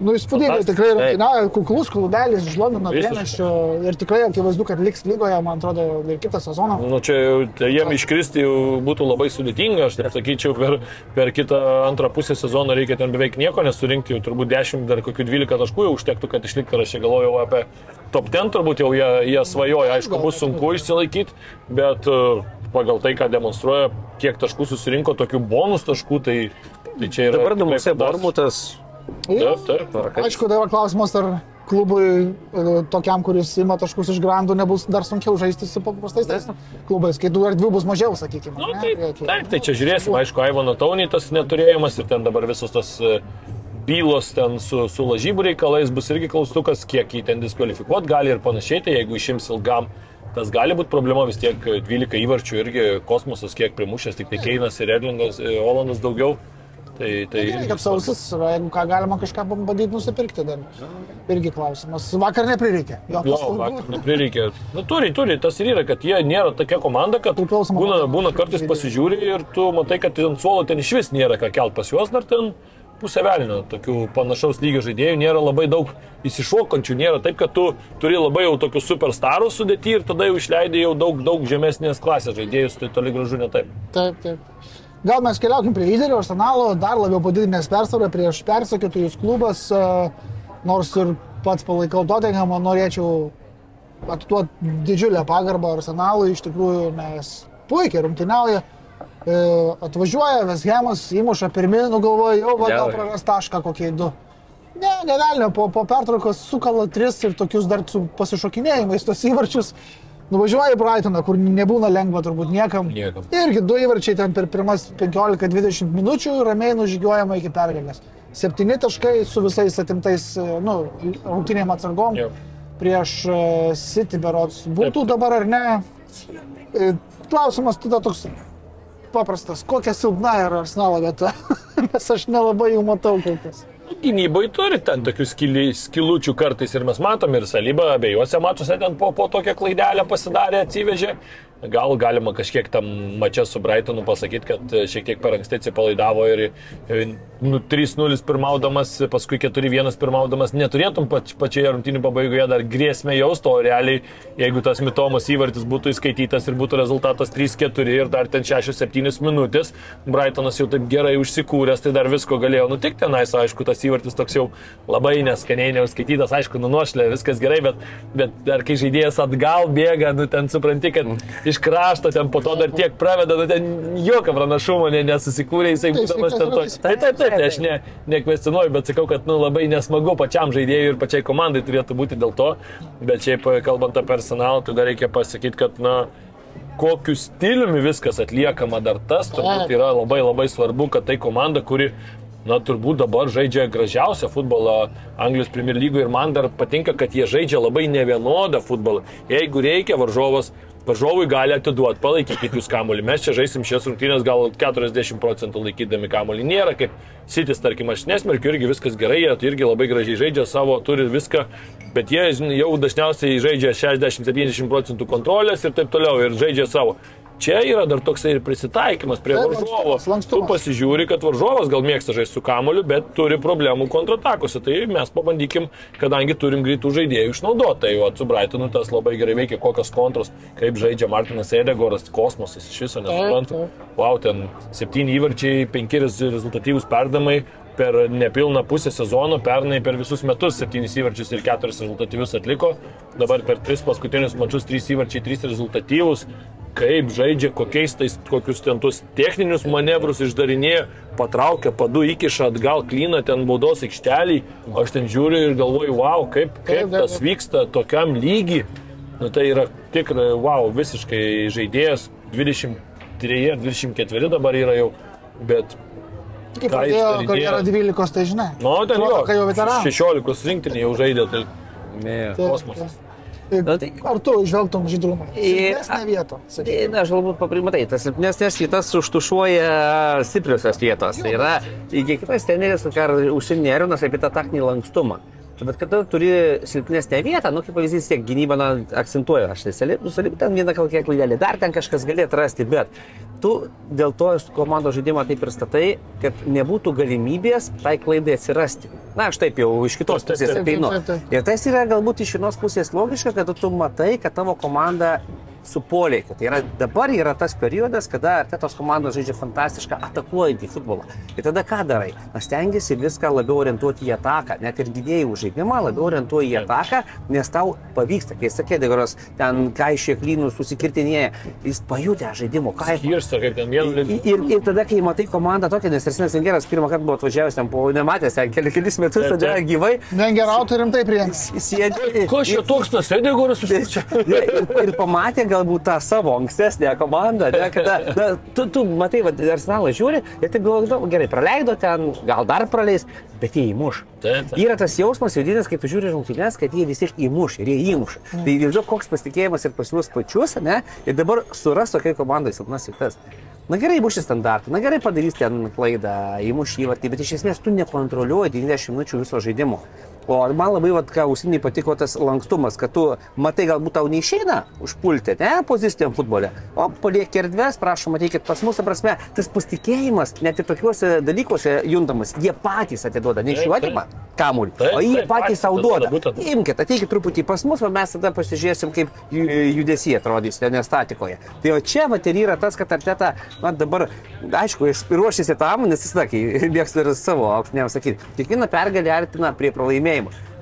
nu įspūdingai, tikrai Taip. rungtyniauja, kuklus klubelis iš Londono priemeščio ir tikrai akivaizdu, kad liks lygoje, man atrodo, ir kitą sezoną. Nu, čia jau tai jiem iškristi jau būtų labai sudėtinga, aš taip sakyčiau, per, per kitą antrą pusę sezono reikia ten beveik nieko nesurinkti, jau turbūt 10 dar kokių 12 taškų jau užtektų, kad išliktų, aš čia galvojau apie top 10, turbūt jau jie, jie svajoja, aišku, bus sunku išsilaikyti, bet uh, pagal tai, ką demonstruoja, kiek taškų susirinko, tokių bonus taškų, tai, tai čia yra... Dabar namuose fantastika. Bormutas. Taip, taip. Aišku, tai yra klausimas, ar klubui e, tokiam, kuris ima taškus iš grandų, nebus dar sunkiau žaisti su paprastais tais klubais, kai du ar dvi bus mažiau, sakykime. Nu, ne? taip, taip, tai čia žiūrėsim, aišku, Aivano Taunį tas neturėjimas ir ten dabar visos tas e, bylos ten su, su lažybų reikalais bus irgi klaustukas, kiek jį ten diskvalifikuot gali ir panašiai, tai jeigu išims ilgam, tas gali būti problema vis tiek 12 įvarčių irgi kosmosas kiek primušęs, tik tai Keinas ir Erlingas, e, Olandas daugiau. Tai, tai Gerai, kad sausis, jeigu ką galima kažką bandyti nusipirkti dar. Irgi klausimas. Vakar neprireikė. Jo, Jo, vakar neprireikė. Nu, turi, turi, tas ir yra, kad jie nėra tokia komanda, kad būna, būna kartais pasižiūri ir tu matai, kad ant suolo ten iš vis nėra ką kelt pas juos, dar ten pusę velnio, tokių panašaus lygio žaidėjų nėra labai daug įsišokančių, nėra taip, kad tu turi labai jau tokius superstarus sudėti ir tada jau išleidai jau daug, daug žemesnės klasės žaidėjus, tai toli gražu ne taip. Taip, taip. Gal mes keliaukim prie lyderio arsenalo, dar labiau padidinęs persvarą prieš persekiotojus klubas, e, nors ir pats palaikau Tottenhamą, norėčiau atiduoti didžiulę pagarbą arsenalui, iš tikrųjų, nes puikiai rungtyniauja. E, atvažiuoja Veshemas, įmuša pirmin, nugalvoja, jau gal praras tašką kokie du. Ne, nevelnio, po, po pertraukos sukala tris ir tokius dar su pasišokinėjimais tos įvarčius. Nuvažiuoja į Brightoną, kur nebūna lengva turbūt niekam. Niekam. Irgi du įvarčiai ten per pirmas 15-20 minučių ramiai nužygiuojama iki pergalės. Septyni taškai su visais atimtais, e, nu, rungtynėm atsargom Jo. prieš e, City berots. Būtų dabar ar ne? E, Klausimas tada toks paprastas. Kokia silpna yra Arsenalo vieta? Nes aš nelabai jų matau kol kas. Gynybai turi ten tokių skili, skilučių kartais ir mes matom ir Salyba abiejose mačiuose ten po, po tokią klaidelę pasidarė, atsivežė. Gal galima kažkiek tam mačia su Brightonu pasakyti, kad e, šiek tiek per anksti atsipalaidavo ir e, nu, 3-0 pirmaudamas, paskui 4-1 pirmaudamas, neturėtum pač, pačioje rungtynių pabaigoje dar grėsmę jausti, o realiai, jeigu tas mitomas įvartis būtų įskaitytas ir būtų rezultatas 3-4 ir dar ten 6-7 minutės, Brightonas jau taip gerai užsikūręs, tai dar visko galėjo nutikti, tenais, aišku, tas įvartis toks jau labai neskaniai neuskaitytas, aišku, nunuošlė, viskas gerai, bet, bet dar kai žaidėjas atgal bėga, nu ten supranti, kad iš krašto ten po to dar tiek praveda, nu ten jokio pranašumo ne, nesusikūrė, jisai Tai būdamas jisai ten tas toks. Taip, taip, taip, tai aš ne, nekvestionuoju, bet sakau, kad nu, labai nesmagu pačiam žaidėjui ir pačiai komandai turėtų būti dėl to, bet šiaip kalbant apie personalą, tai dar reikia pasakyti, kad, na, kokiu stiliumi viskas atliekama dar tas, turbūt yra labai labai svarbu, kad tai komanda, kuri Na, turbūt dabar žaidžia gražiausią futbolą Anglijos Premier lygoje ir man dar patinka, kad jie žaidžia labai nevienodą futbolą. Jeigu reikia, varžovas, varžovui gali atiduoti, palaikykit jūs kamuolį. Mes čia žaisim šias rungtynės gal 40 procentų laikydami kamuolį. Nėra kaip Sitis, tarkim, aš nesmerkiu, irgi viskas gerai, jie irgi labai gražiai žaidžia savo, turi viską, bet jie jau dažniausiai žaidžia 60-70 procentų kontrolės ir taip toliau ir žaidžia savo. Čia yra dar toksai ir prisitaikymas prie Taip, varžovo. Tu pasižiūri, kad varžovas gal mėgsta žaisti su kamoliu, bet turi problemų kontratakose. Tai mes pabandykim, kadangi turim greitų žaidėjų išnaudoti. Tai o su Brightonu tas labai gerai veikia, kokios kontros, kaip žaidžia Martinas Edegoras, kosmosas iš viso nesuprantu. Wow, ten septyni įvarčiai, penki rez- rezultatyvūs perdamai, per nepilną pusę sezono, pernai per visus metus 7 įvarčius ir 4 rezultatyvius atliko, dabar per 3 paskutinius mačius 3 įvarčiai, 3 rezultatyvus, kaip žaidžia, kokiais tais, kokius ten tuos techninius manevrus išdarinėja, patraukia, padu įkiša atgal, klyna ten baudos aikštelį, aš ten žiūriu ir galvoju, wow, kaip, kaip tas vyksta tokiam lygiai. Nu, tai yra tikrai, wow, visiškai žaidėjas, 23 ar 24 dabar yra jau, bet, Kaip ką pradėjo karjerą 12, tai žinai. nu, ten Atrodo, jo, Kai jau veteranas. 16 rinktinė jau žaidė, tai Ne. Kosmosas. Na, tai- Ar tu išvelgtum žydrumą? Silpnesnę vietą. Tai, na, aš galbūt paprimatai, tas silpnesnės vietas užtušuoja stipriosios vietos. Tai yra, kiekvienas treneris, ką užsiminėrinas apie tą taktinį lankstumą. Bet kada turi silpnesnę vietą, nu kaip pavyzdys, tiek gynybą na, akcentuoja, aš tai salib, salib, ten vieną kokią klaidelę, dar ten kažkas gali atrasti, bet tu dėl to komandos žaidimą taip ir statai, kad nebūtų galimybės tai klaidai atsirasti. Na, aš taip jau iš kitos pusės ateinu. Ir tas yra galbūt iš vienos pusės logiška, kad tu matai, kad tavo komanda supoliai. Tai yra, dabar yra tas periodas, kada Artetos komandos žaidžia fantastišką atakuojantį futbolą. Ir tada ką darai? Na, stengiasi viską labiau orientuoti į ataką, net ir gynėjų žaidimą labiau orientuoji į ataką, nes tau pavyksta, kai sakė, Degoras ten kaišė klynus, susikirtinėja, jis pajutė žaidimo kaifą. Skirsta, kaip ten vienu Ir, ir, ir tada, kai matai komandą tokią, nes Arsenas Vengeras pirmą kartą buvo atvažiavęs ten, po nematęs ten keli, kelis metus, tada gyvai, Vengerautų rimtai sėdė. Ko čia toks tas čia? ir, ir pamatė galbūt tą savo ankstesnę komandą, ne, kada, na, tu, tu matai, va, arsenalą žiūri ir taip galvoji, "Nu, gerai, praleido ten, gal dar praleis, bet jie įmuš. Taip, taip. Yra tas jausmas vidinis, kai tu žiūri rungtynės, kad jie vis tiek įmuš ir jie įmuš. Mm. Tai žinok, koks pasitikėjimas ir pas juos pačius, ne, ir dabar suras tokiai komandai silpnas vietas. Na gerai, bus šis standartas, na gerai padarys ten klaidą, įmuš įvartį, bet iš esmės tu nekontroliuoji 90 minučių viso žaidimo. O man labai, vat, ką užsieniai patiko tas lankstumas, kad tu matai, galbūt tau neišeina užpulti, ne, poziciniam futbole, o palieki erdvės, prašom, ateikit pas mus, prasme, tas pasitikėjimas net ir tokiuose dalykuose juntamas, jie patys atiduoda, ne iš jų atima kamuolį, o jie patys savo duoda. Imkite, ateikit truputį pas mus, o mes tada pasižiūrėsim, kaip ju- judesiai atrodys, ne statikoje. Tai o čia vat ir yra tas, kad arteta, na dabar, aišku, jis ruošiasi tam, nes jis sakė, mėgsta ir savo aukštiniam sakyti, kiekvieną pergalę artina prie pralaimėjimo.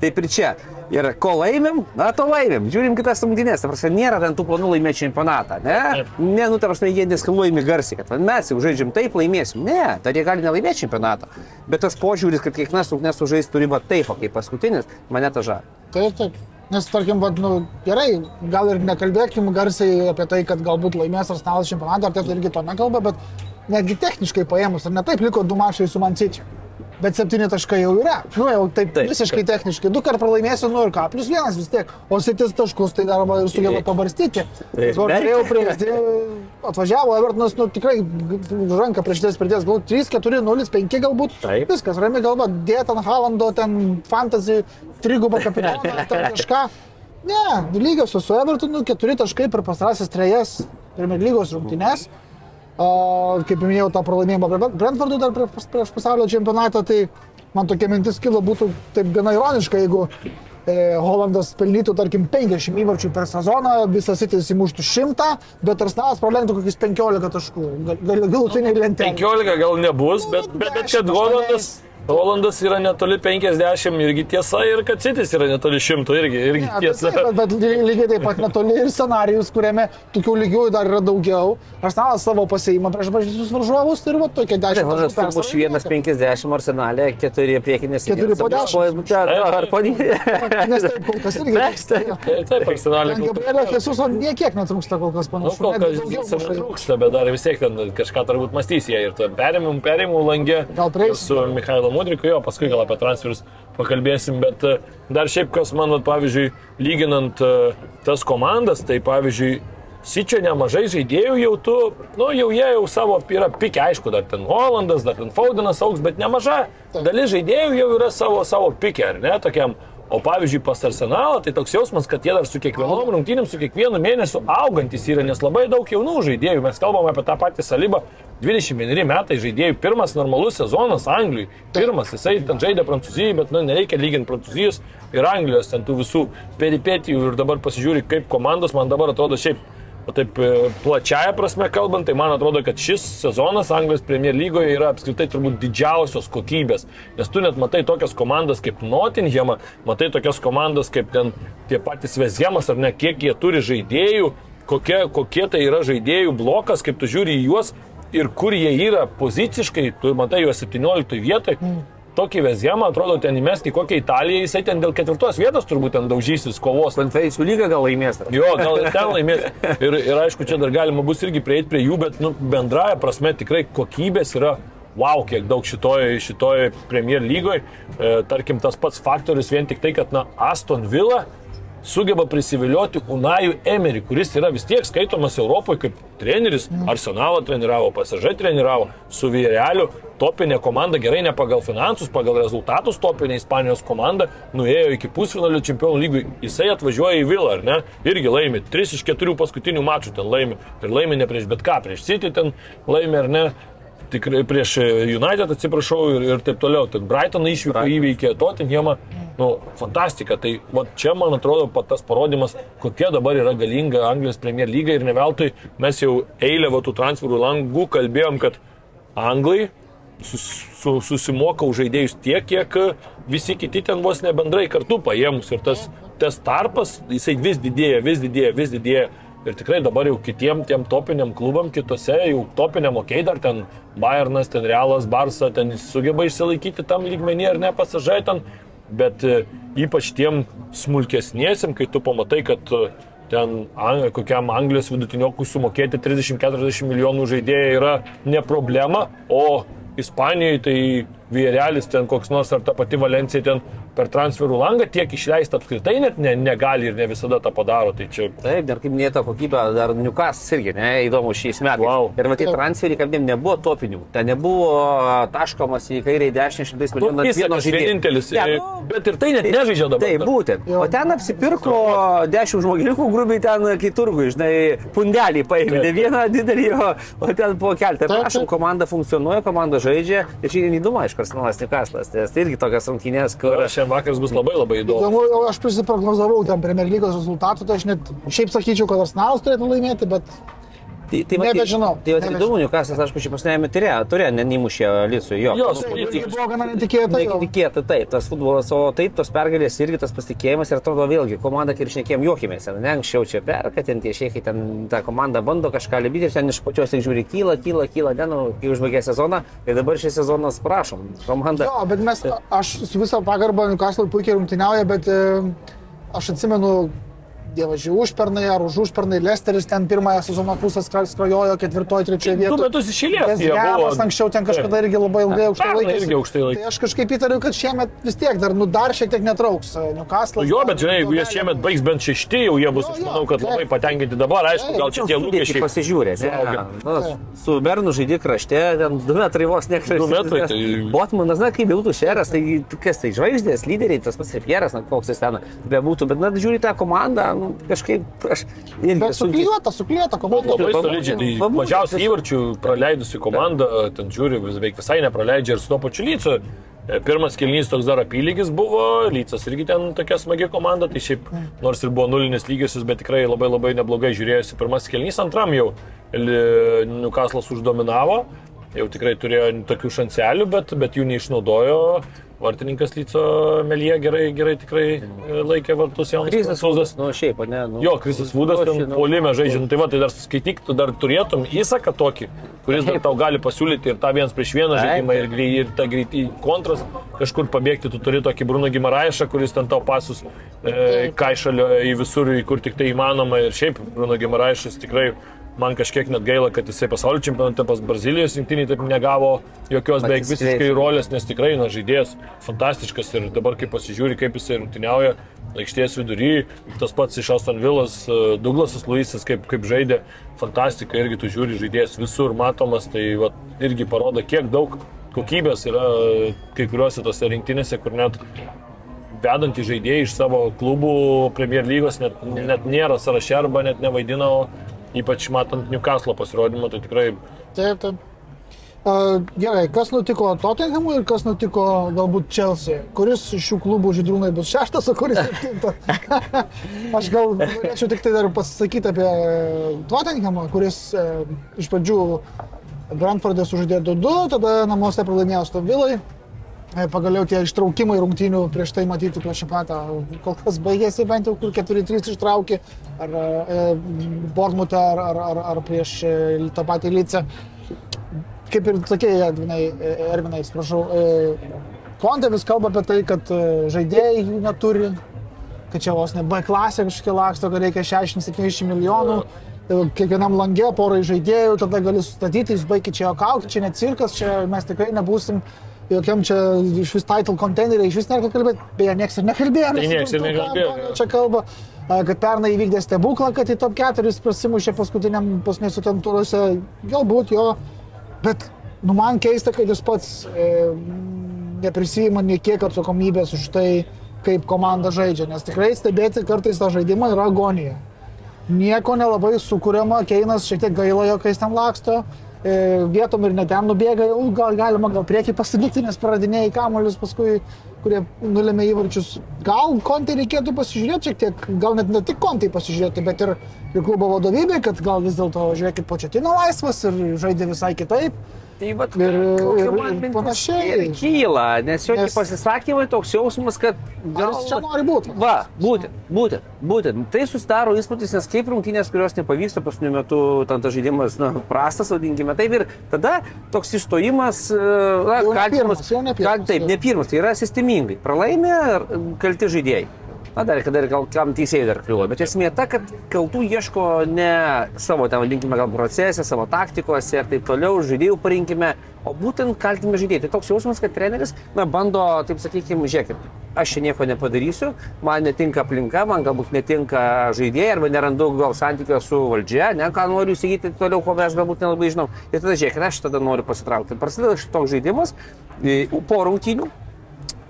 Taip ir čia. Ir ko laimėm, na to laimėm. Žiūrim kitas rungtynės. Ta prasme, nėra ten tų planų laimėti čempionatą. Ne, ne nu, ta prasme, jie neskaluojami garsiai, kad mes jau žaidžiam taip, laimėsim. Ne, dar jie gali nelaimėti čempionatą. Bet tas požiūris, kad kiekvienas rungtynės sužais turi va taip, o kaip paskutinis, mane ta žavi. Taip, taip. Nes, tarkim, vat, nu, gerai, gal ir nekalbėkim garsiai apie tai, kad galbūt laimės Arsenalas čempionatą, ar tai irgi to nekalba, bet netgi techniškai paėmus, ar ne taip liko du mačai su Mancičiu. Bet septyni taškai jau yra. Nu, jau taip, Taip, taip visiškai techniškai. Du kartus pralaimėsiu, nu ir ką, plus vienas vis tiek. O sitis taškus tai dar ir sugeba pabarstyti. Taip, prie, tai atvažiavo Evertonas, nu tikrai ranką prieš ties pridės, gal 3, 4, 0, 5 galbūt. Taip. Viskas, rami galva, dėt ant Halando, ten fantasy, trigubą kapitoną, kažką. Ne, lygiosios su Evertonu, keturi taškai per pastarąsias trejas Premier lygos rungtynes. O, kaip minėjau, tą pralaimėjimą prie Brentfordų dar prieš, pasaulio čempionatą, tai man tokia mintis kilo būtų taip gana ironiška, jeigu e, Holandas pelnytų, tarkim, 50 įvarčių per sezoną, visas sitis įmuštų 100, bet Arsenalas pralenktų kokius 15 taškų. Gal, gal, galutiniai lentelė. 15 gal nebus, bet, bet, bet kad Holandas, Holandas yra netoli 50 irgi tiesa ir kad Citis yra netoli 100 irgi, irgi Ne, bet, tiesa. bet, bet ly- lygiai taip pat netoli ir scenarijus, kuriame tokių lygių dar yra daugiau. Arsenalas savo pasieimą prieš bažnyčius varžovus ir va tokie 10 Holandas taškų turbūt persvara. 1,50 arsenalė, 4 priekinės. Keturi po dešimt. Ar po Nes taip, kol kas irgi. Taip, arsenalė. Gabrielio Jesuso niekiek netrūksta kol kas Nu, panašu. kol netgi kas daugiau visame muša. trūksta, bet dar vis tiek ten kažką turbūt mąstys jie ir tu perimimų, perimimų langė. Gal prieis? Su Mikhailo Mudriku, jo, paskui gal apie transferus pakalbėsim, bet e, dar šiaip kas man, pavyzdžiui, lyginant e, tas komandas, tai pavyzdžiui, Sičio nemažai žaidėjų jau tu, nu jau jie jau savo yra pikė, aišku, dar ten Holandas, dar ten Faudinas auks, bet nemaža dalis žaidėjų jau yra savo, savo pikė, ar ne, tokiam. O pavyzdžiui, pas Arsenalą, tai toks jausmas, kad jie dar su kiekvienom rungtynėm, su kiekvienu mėnesiu augantis yra, nes labai daug jaunų žaidėjų. Mes kalbame apie tą patį salybą. 21 metai žaidėjų, pirmas normalus sezonas Anglijai. Pirmas, jisai ten žaidė Prancūzijai, bet nu, nereikia lyginti Prancūzijos ir Anglijos, ten tų visų peripetijų ir dabar pasižiūri, kaip komandos man dabar atrodo šiaip o taip e, plačiaja prasme kalbant, tai man atrodo, kad šis sezonas Anglijos Premier lygoje yra apskritai turbūt didžiausios kokybės. Nes tu net matai tokias komandas kaip Nottinghamą, matai tokias komandas kaip ten tie patys Veshemas ar ne, kiek jie turi žaidėjų, kokie, kokie tai yra žaidėjų blokas, kaip tu žiūri į juos ir kur jie yra poziciškai, tu matai juos 17 vietoje. Mm. Tokį Vezhemą, atrodo, ten įmesti kokią Italiją, jisai ten dėl ketvirtos vietos turbūt ten daužysis kovos. Konferencijų lyga gal laimės. Jo, gal ten laimės. Ir, ir aišku, čia dar galima bus irgi prieiti prie jų, bet nu, bendraja prasme tikrai kokybės yra wow, kiek daug šitoje šitoj Premier lygoje. E, tarkim, tas pats faktorius vien tik tai, kad, na, Aston Villa sugeba prisivilioti Unajų Emery, kuris yra vis tiek skaitomas Europoje kaip treneris, Arsenalą treniravo, PSG treniravo, su Vyreliu, topinė komanda, gerai ne pagal finansus, pagal rezultatus topinė Ispanijos komanda, nuėjo iki pusfinalio čempionų lygų, jisai atvažiuoja į Vilą, ar ne, irgi laimi, 3 iš 4 paskutinių mačų ten laimi, ir laimi ne prieš bet ką, prieš City ten laimi, ar ne, tikrai prieš United, atsiprašau, ir, ir taip toliau. Tad Brightoną išvyko įveikė Tottenhamą. Nu, fantastika. Tai va, čia, man atrodo, pat tas parodymas, kokia dabar yra galinga Anglijos Premier lyga ir ne veltui mes jau eilę va, tų transferų langų kalbėjom, kad Anglai sus, su, susimoka už žaidėjus tiek, kiek visi kiti ten vos ne bendrai kartu paėmus. Ir tas, tas tarpas, jisai vis didėja, vis didėja, vis didėja. Ir tikrai dabar jau kitiem tiem topiniam klubam, kitose jau topiniam, okei, okay, dar ten Bayernas, ten Realas, Barsa, ten sugeba išsilaikyti tam lygmenį ar ne pasažai ten, bet e, ypač tiem smulkesniesiam, kai tu pamatai, kad e, ten kokiam Anglijos vidutiniokui sumokėti 30-40 milijonų žaidėjai yra ne problema, o Ispanijoje tai Vierelis ten koks nors ar ta pati Valencija ten per transferų langą tiek išleisti apskritai net ne, negali ir ne visada tą padaro. Tai čia... Taip, dar kaip minėta kokybė, dar Newcastle irgi, ne, įdomu šiais metais. Wow. Ir matai, transferį, kad nebuvo topinių, ten nebuvo taškomas į kairę 10 šimtais milijonų. Nu, jis yra vienintelis, Ne, e, nu, bet ir tai net nežaidžia dabar. Taip, būtent. O ten apsipirko 10 žmogininkų grubiai ten kiturgų, žinai, pundelį paėmė, ne vieną didelį, o, o ten po keltą. Taip, Prašom, komanda funkcionuoja, komanda žaidžia. Ir šiandien įdomu, aišku, Arsenalas Newcastle'as, nes tai irgi tokias rungtynės, kur... Šiandien vakaras bus labai labai įdomu. Įdomu, aš prisiprognozavau ten Premier lygos rezultatų, tai aš net šiaip sakyčiau, kad Arsenalas turėtų laimėti, bet Tai, tai, va, Nebežinau, Tai, tai, tai nebežinau. įdomu, Newcastle'as, aišku, šį pasnėjame turėjo, turėjo, neįmušė Licui jo. Jo, Licui. tai buvo gana netikėta. jo. Netikėta, taip, tas futbolas, o taip, tos pergalės irgi tas pasitikėjimas ir atrodo vėlgi, komanda, kaip ir šnekėjom, juokimės, ne anksčiau čia perka, ten tie šeikai, ten ta komanda bando kažką libyti, ten iš pačios tik žiūri, kyla, kyla, kyla, ne, nu, kai užbaigė sezoną, tai dabar šis sezonas, prašom, komanda. Jo, bet mes, aš su visą pagarbą Newcastle puikiai rungtyniauja, bet e, aš atsimenu, dievažiai, užpernai ar už užpernai Lesteris ten pirmąją sezono pusę skra- skrajojo ketvirtoje, trečioje Du vietoje. metus išėlės. buvo- anksčiau ten kažkada irgi labai ilgai aukštai laikėsi. Tai aš kažkaip įtariu, kad šiemet vis tiek dar, nu, dar šiek tiek netrauks e, Newcastle. Jo, bet žinai, jeigu jie šiemet baigs bent šešti, jau jie bus, Jo, aš jo, manau, kad labai patenkinti dabar, aišku, gal čia tie lūkesčiai. Pasižiūrė, nu, su Bernu žaidė krašte, ten 2 metrai vos nekrašte. Du metrai, tai- Botmanas, na, kaip būtų šeras, tai kas tai žvaigždės, lyderiai, tas pats Repieras, na, koks jis ten bebūtų, bet, na, žiūri tą komandą, nu, kažkaip, aš irgi Bet suklijuota, suklijuota komanda. Labai solidžiai, tai mažiausiai įvarčių praleidusi komanda, ten žiūri, beveik visai nepraleidžia ir su to pačiu Lycu. E, Pirmas kilnys toks dar apylygis buvo, Lycas irgi ten tokia smagi komanda, tai šiaip nors ir buvo nulinis lygisis, bet tikrai labai labai neblogai žiūrėjosi. Pirmas kilnys antram jau Newcastle'as uždominavo, jau tikrai turėjo tokių šanselių, bet, bet jų neišnaudojo. Vartininkas Lyco Melie gerai, gerai tikrai e, laikė vartus jaunas Krisas. Vūdas, nu, šiaip, o ne, nu. Jo, Krisas Vudas ten nu, polime žaidžia, nu, tai va, tai dar skaityk, tu dar turėtum įsaką tokį, kuris dar tau gali pasiūlyti ir tą vienas prieš vieną žaidimą ir, grei- ir tą greitį kontras kažkur pabėgti, tu turi tokį Bruno Gimaraišą, kuris ten tau pasus e, kaišalio į visur, į kur tik tai įmanoma ir šiaip Bruno Gimaraišas tikrai man kažkiek net gaila, kad jisai pasaulio čempionate pas Brazilijos rinktinį taip negavo jokios beveik visiškai rolės, nes tikrai, na, žaidėjas fantastiškas ir dabar, kai pasižiūri, kaip jisai rungtyniauja aikštės vidury, tas pats iš Aston Villas, e, Douglasas Luisas, kaip, kaip žaidė, fantastika, irgi tu žiūri žaidėjas visur matomas, tai va, irgi parodo, kiek daug kokybės yra e, kai kuriuose tose rinktinėse, kur net vedantys žaidėjai iš savo klubų Premier lygos net, net nėra sąraše arba net nevaidino, ypač matant Newcastle pasirodymą, tai tikrai Taip, taip. A, Gerai, kas nutiko Tottenhamui ir kas nutiko galbūt Chelsea? Kuris iš šių klubų žydrūnai bus šeštas, o kuris septintas? Aš gal norėčiau tik tai dar pasakyti apie Tottenhamą, kuris e, iš pradžių Brentfordė sužaidė 2-2, tada namuose pralaimėjo Stovvilai. E, Pagaliau tie ištraukimai rungtynių prieš tai matyti prieš šipatą kol kas baigėsi bent jau, kur 4-3 ištraukė, ar e, Bormutą, ar, ar, ar, ar prieš e, tą patį Lycę kaip ir sakė, Edvinai, e, Ervinai, atsiprašau, Konte vis kalba apie tai, kad e, žaidėjai jų neturi, kad čia vos ne B klasė kažkokia laksto, kad reikia 60-70 milijonų, e, kiekvienam langė porai žaidėjų, tada gali sustatyti, jūs baigit čia jokauti, čia ne cirkas, čia mes tikrai nebūsim jokiam čia iš vis title konteineriai, iš vis nereikia kalbėti, beje, nieks ir nekalbėjo, Tai nieks ir ką nekalbėjo, Antonio jo. čia kalba, kad pernai įvykdė stebuklą, kad į top 4 prasimušė paskutiniam pasmėsiu ten turuose, galbūt jo, bet nu, man keista, kad jis pats e, neprisijima nei kiek atsakomybės už tai, kaip komanda žaidžia, nes tikrai stebėti kartais tą žaidimą yra agonija. Nieko nelabai sukūriama, Keinas šiek tiek gaila jo, kai jis ten laksto, vietom ir net ten nubėga, gal galima gal prieki pasilikti, nes praradinėjai kamuolius paskui, kurie nulėmė įvarčius. Gal kontį reikėtų pasižiūrėti šiek tiek, gal net ne tik kontį pasižiūrėti, bet ir, ir klubo vadovybė, kad gal vis dėlto žiūrėkit početino laisvas ir žaidė visai kitaip. Tai vat, Ir- ir- ir panašiai. Ir kyla, nes jo Nes- pasisakymai toks jausmas, kad Gal čia nori būti? Va, būtent, būtent, būtent. Tai susidaro įspūdis, nes kaip rungtynės, kurios nepavyksta paskutiniu metu, ten tas žaidimas, na, prastas, vadinkime taip, ir tada toks išstojimas, e, na, kaltinimas. Taip, ne pirmas, tai yra sistemingai. Pralaimė kalti žaidėjai. Na, dar, dar gal kam teisėjai dar kliuvo, bet esmė ta, kad kaltų ieško ne savo, ten vadinkime, gal procese, savo taktikose ir taip toliau, žaidėjų parinkime, o būtent kaltinime žaidėjai. Tai toks jausmas, kad treneris, na, bando, taip sakykime, žiūrėkit, aš čia nieko nepadarysiu, man netinka aplinka, man galbūt netinka žaidėjai, arba nerandu gal santykio su valdžia, ne, ką noriu įsigyti toliau, ko mes galbūt nelabai žinom. Ir tada žiūrėkit, aš tada noriu pasitraukti. Prasideda šitoks žaidimas po rungtynių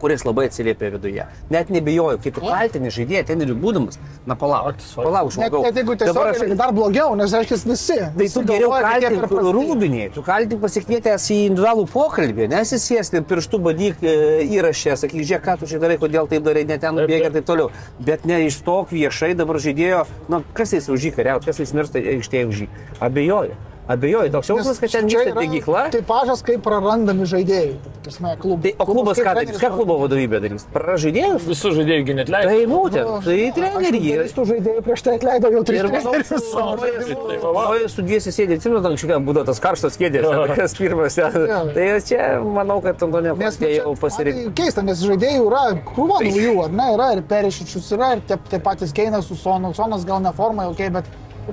kuris labai atsiliepia viduje. Net nebejoju, kaip tu kaltini žaidėją trenerių būdamas. Na palauk, palauk, Net, žmogau. net jeigu Dabar tiesiog aš- dar blogiau, nes reiškia visi. Tai tu geriau kaltink rūbinį, tu kaltink pasikvietęs į individualų pokalbį, nesisėsti pirštų badyk e, įrašę, sakyk, žiūrėk, ką tu čia darai, kodėl taip darai, net ten bėga ir taip toliau. Bet ne išstok viešai dabar žaidėjo, na kas jis už jį kariauti, kas jis miršta aikštėje už jį. Abejoju. Abejoju, toks jausmas, kad Čia vyksta degykla. Tai pažas, kaip prarandami žaidėjai. Prasme, klub, Tai, o klubas kaip ką darys? treneris Ką klubo vadovybė darys? Praražaidėjus? Visų žaidėjų net leidžia. Tai būtent, tai treneriai. Jis tų žaidėjų prieš tai atleido jau tris Ir manau, trenerius savo Tai su dviesi sėdė, atsimenu, anksčiau ten būdavo tas karštas kėdės, kas pirmas. Tai čia, manau, kad Antonio Nes nu, pasirinkti. tai keista, nes žaidėjų yra krūva naujų, ar ne? Yra ir Perišičius, yra ir tie, patys Keinas su Sonu. Sonas gal ne formai, ok, bet,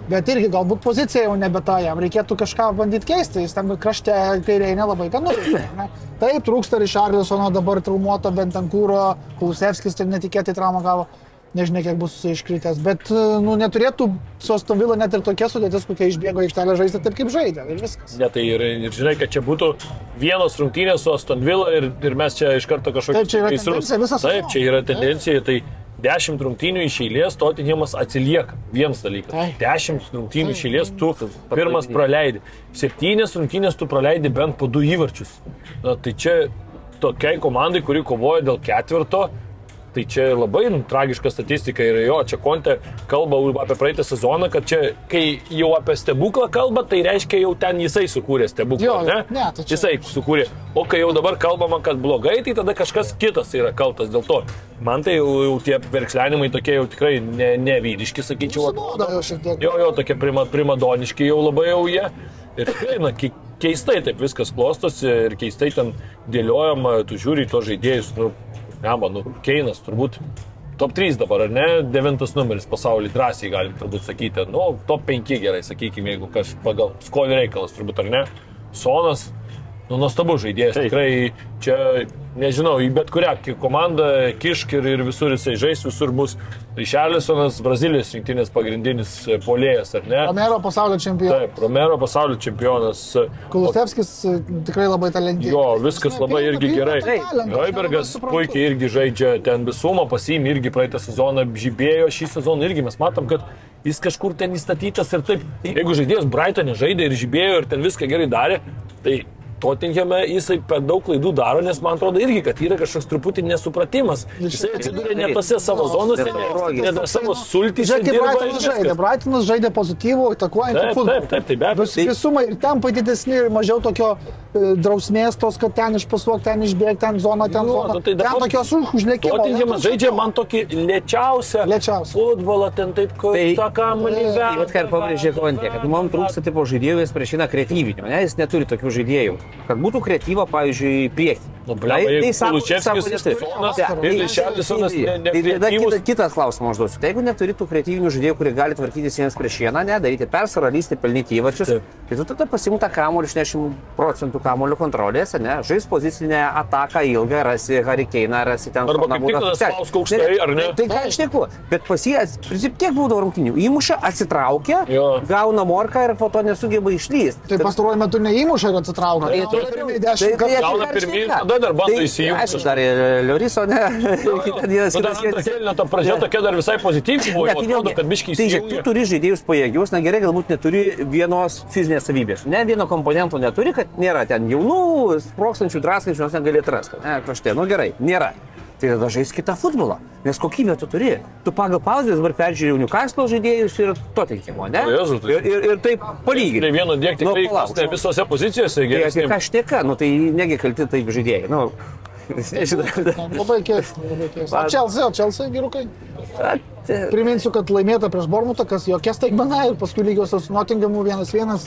bet irgi galbūt pozicija jau nebe ta, jam reikėtų kažką bandyti keisti. Jis ten krašte kairiai nelabai ką nuveikia. Taip, trūksta Richarlisono dabar traumuoto, bent ant kūro, Kulusevskis ten netikėtai traumą gavo. Nežinia, kiek bus iškritęs, bet nu, neturėtų su Astovila net ir tokia sudėtis, kokia išbėgo į aikštelę žaisti taip, kaip žaidė. Ir viskas. Ne, tai ir, ir žinai, kad čia būtų vienos rungtynės su Aston Villa ir, ir mes čia iš karto kažkokius Taip, čia yra tendencija visą Taip, čia yra tendencija, tai dešimt rungtynių iš eilės Tottenhamas atsilieka. Vienas dalykas. Taip. Dešimt rungtynių iš eilės tu pirmas praleidi. Septynės rungtynės tu praleidi bent po du įvarčius. Na, tai čia tokiai komandai, kuri kovoja dėl ketvirto, Tai čia labai nu, tragiška statistika ir jo, čia Konte kalba apie praeitą sezoną, kad čia, kai jau apie stebuklą kalba, tai reiškia jau ten jisai sukūrė stebuklą, Jo, ne? ne, tai čia- Jisai sukūrė. O kai jau dabar kalbama, kad blogai, tai tada kažkas kitas yra kaltas dėl to. Man tai jau, jau tie verkslenimai tokie jau tikrai ne, nevyriški, sakyčiau. Nusibodo jau šiek tiek. Jo, jo, tokie prima, primadoniški jau labai jau jie. Ir tikrai, na, ke- keistai taip viskas klostosi ir keistai ten dėliojama, tu žiūri į tos žaidėjus, nu, ne, man, nu, Keinas turbūt top 3 dabar, ar ne, devintas numeris pasaulyje drąsiai galim turbūt sakyti, nu, top 5 gerai, sakykime, jeigu kažkas pagal skonį reikalas turbūt, ar ne. Sonas, nu, nuostabus žaidėjas, Taip. tikrai čia, nežinau, į bet kurią komandą kišk ir, ir visur jisai žais, visur bus Ryšelisonas, Brazilijos rinktinės pagrindinis e, polėjas, ar ne? Romero pasaulio čempionas. Taip, Romero pasaulio čempionas. e, Kulusevskis e, tikrai labai talentingas. Jo, viskas labai irgi gerai. Hoibergas puikiai irgi žaidžia ten visumą, pasiimė irgi praeitą sezoną, žibėjo šį sezoną irgi mes matom, kad jis kažkur ten įstatytas ir taip. Jeigu žaidėjas Brightonė žaidė ir žibėjo ir ten viską gerai darė, tai Tottenhame jisai per daug klaidų daro, nes man atrodo irgi, kad yra kažkoks truputį nesupratimas. Jisai atsiduria ne tose savo zonose, ne, ne tose savo sultyse. Žiūrėk, kaip Brightonas žaidė. Brightonas žaidė pozityvų, atakuojantį futbolą. taip, taip, taip, be abejo. Vis- Visumai ir tempai didesni, ir mažiau tokio e, drausmės, tos, kad ten išpasuok, ten išbėg, ten zona, ten zona. nu tai ten dabar- tokios už- užlėkimo. Tottenhamas žaidžia man tokį lėčiausią Lėčiausią. futbolą, ten taip, kur Tai- tą kamuolį Tai veda. vat ką ir pabrėžė Kontė, kad mums trūksta tipo žaidėjų, jis priešina kreatyvinio, ne, jis neturi tokių žaidėjų. Kad būtų kreatyva, pavyzdžiui, prieki. Nu, blemba, jeigu Lučevskis, neturi. Sonas Tai- tai- tai- ne- Tai kitas klausimas užduosiu. Tai jeigu neturi tų kreatyvinių žaidėjų, kurie gali tvarkytis vienas prieš vieną, ne, daryti persvarą, lysti, pelnyti įvarčius, tai tu tada pasimta kamuolį iš 60 procentų kamuolio kontrolės, ne, žais pozicinę ataką ilgą, rasi Harikeiną, rasi ten Tai- aukštai, ar ne? Tai ką aš neku, bet pas jį, ats- princip, tiek būdavo rungtinių, įmuša, atsitraukia, gauna morką ir po to nesugeba išlysti. Tai pastaruoju metu neįmuša ir atsitraukia. Tai- Gauna pirmieji dešimt tai- kartų. Gauna šneka? tada dar bando Tai- įsijungti. Aišku, dar ir Lioriso, ne? Kitą dieną Tada kitas- antrą kėlinę ta pradžia tokia dar visai pozityvi buvo. Tai Atrodo, vėlgi, kad biškiai tai žiūrėk, tu turi žaidėjus pajėgius, na gerai, galbūt neturi vienos fizinės savybės. Ne vieno komponento neturi, kad nėra ten jaunų, sprokstančių, draskančių, jos negali atrasti. Ne, krašte, nu gerai, nėra. Tai tada žais kitą futbolą, nes kokybę tu turi. Tu pagal pauzės dabar peržiūrėjau Newcastle žaidėjus ir to teikimo, ne? O Jėzau, tai- ir, ir, ir taip palyginti. vieno dėkti Nu, tikrai palauk, ne visose pozicijose Tai apie geresnė. ką šneka, nu tai negi kalti taip žaidėjai. Nu, nežinau. Labai keista. O Chelsea, o Chelsea gerukai. Tai- Priminsiu, kad laimėta prieš Bormutą, kas jokia staigmena ir paskui lygiosios su Nottinghamu 1-1.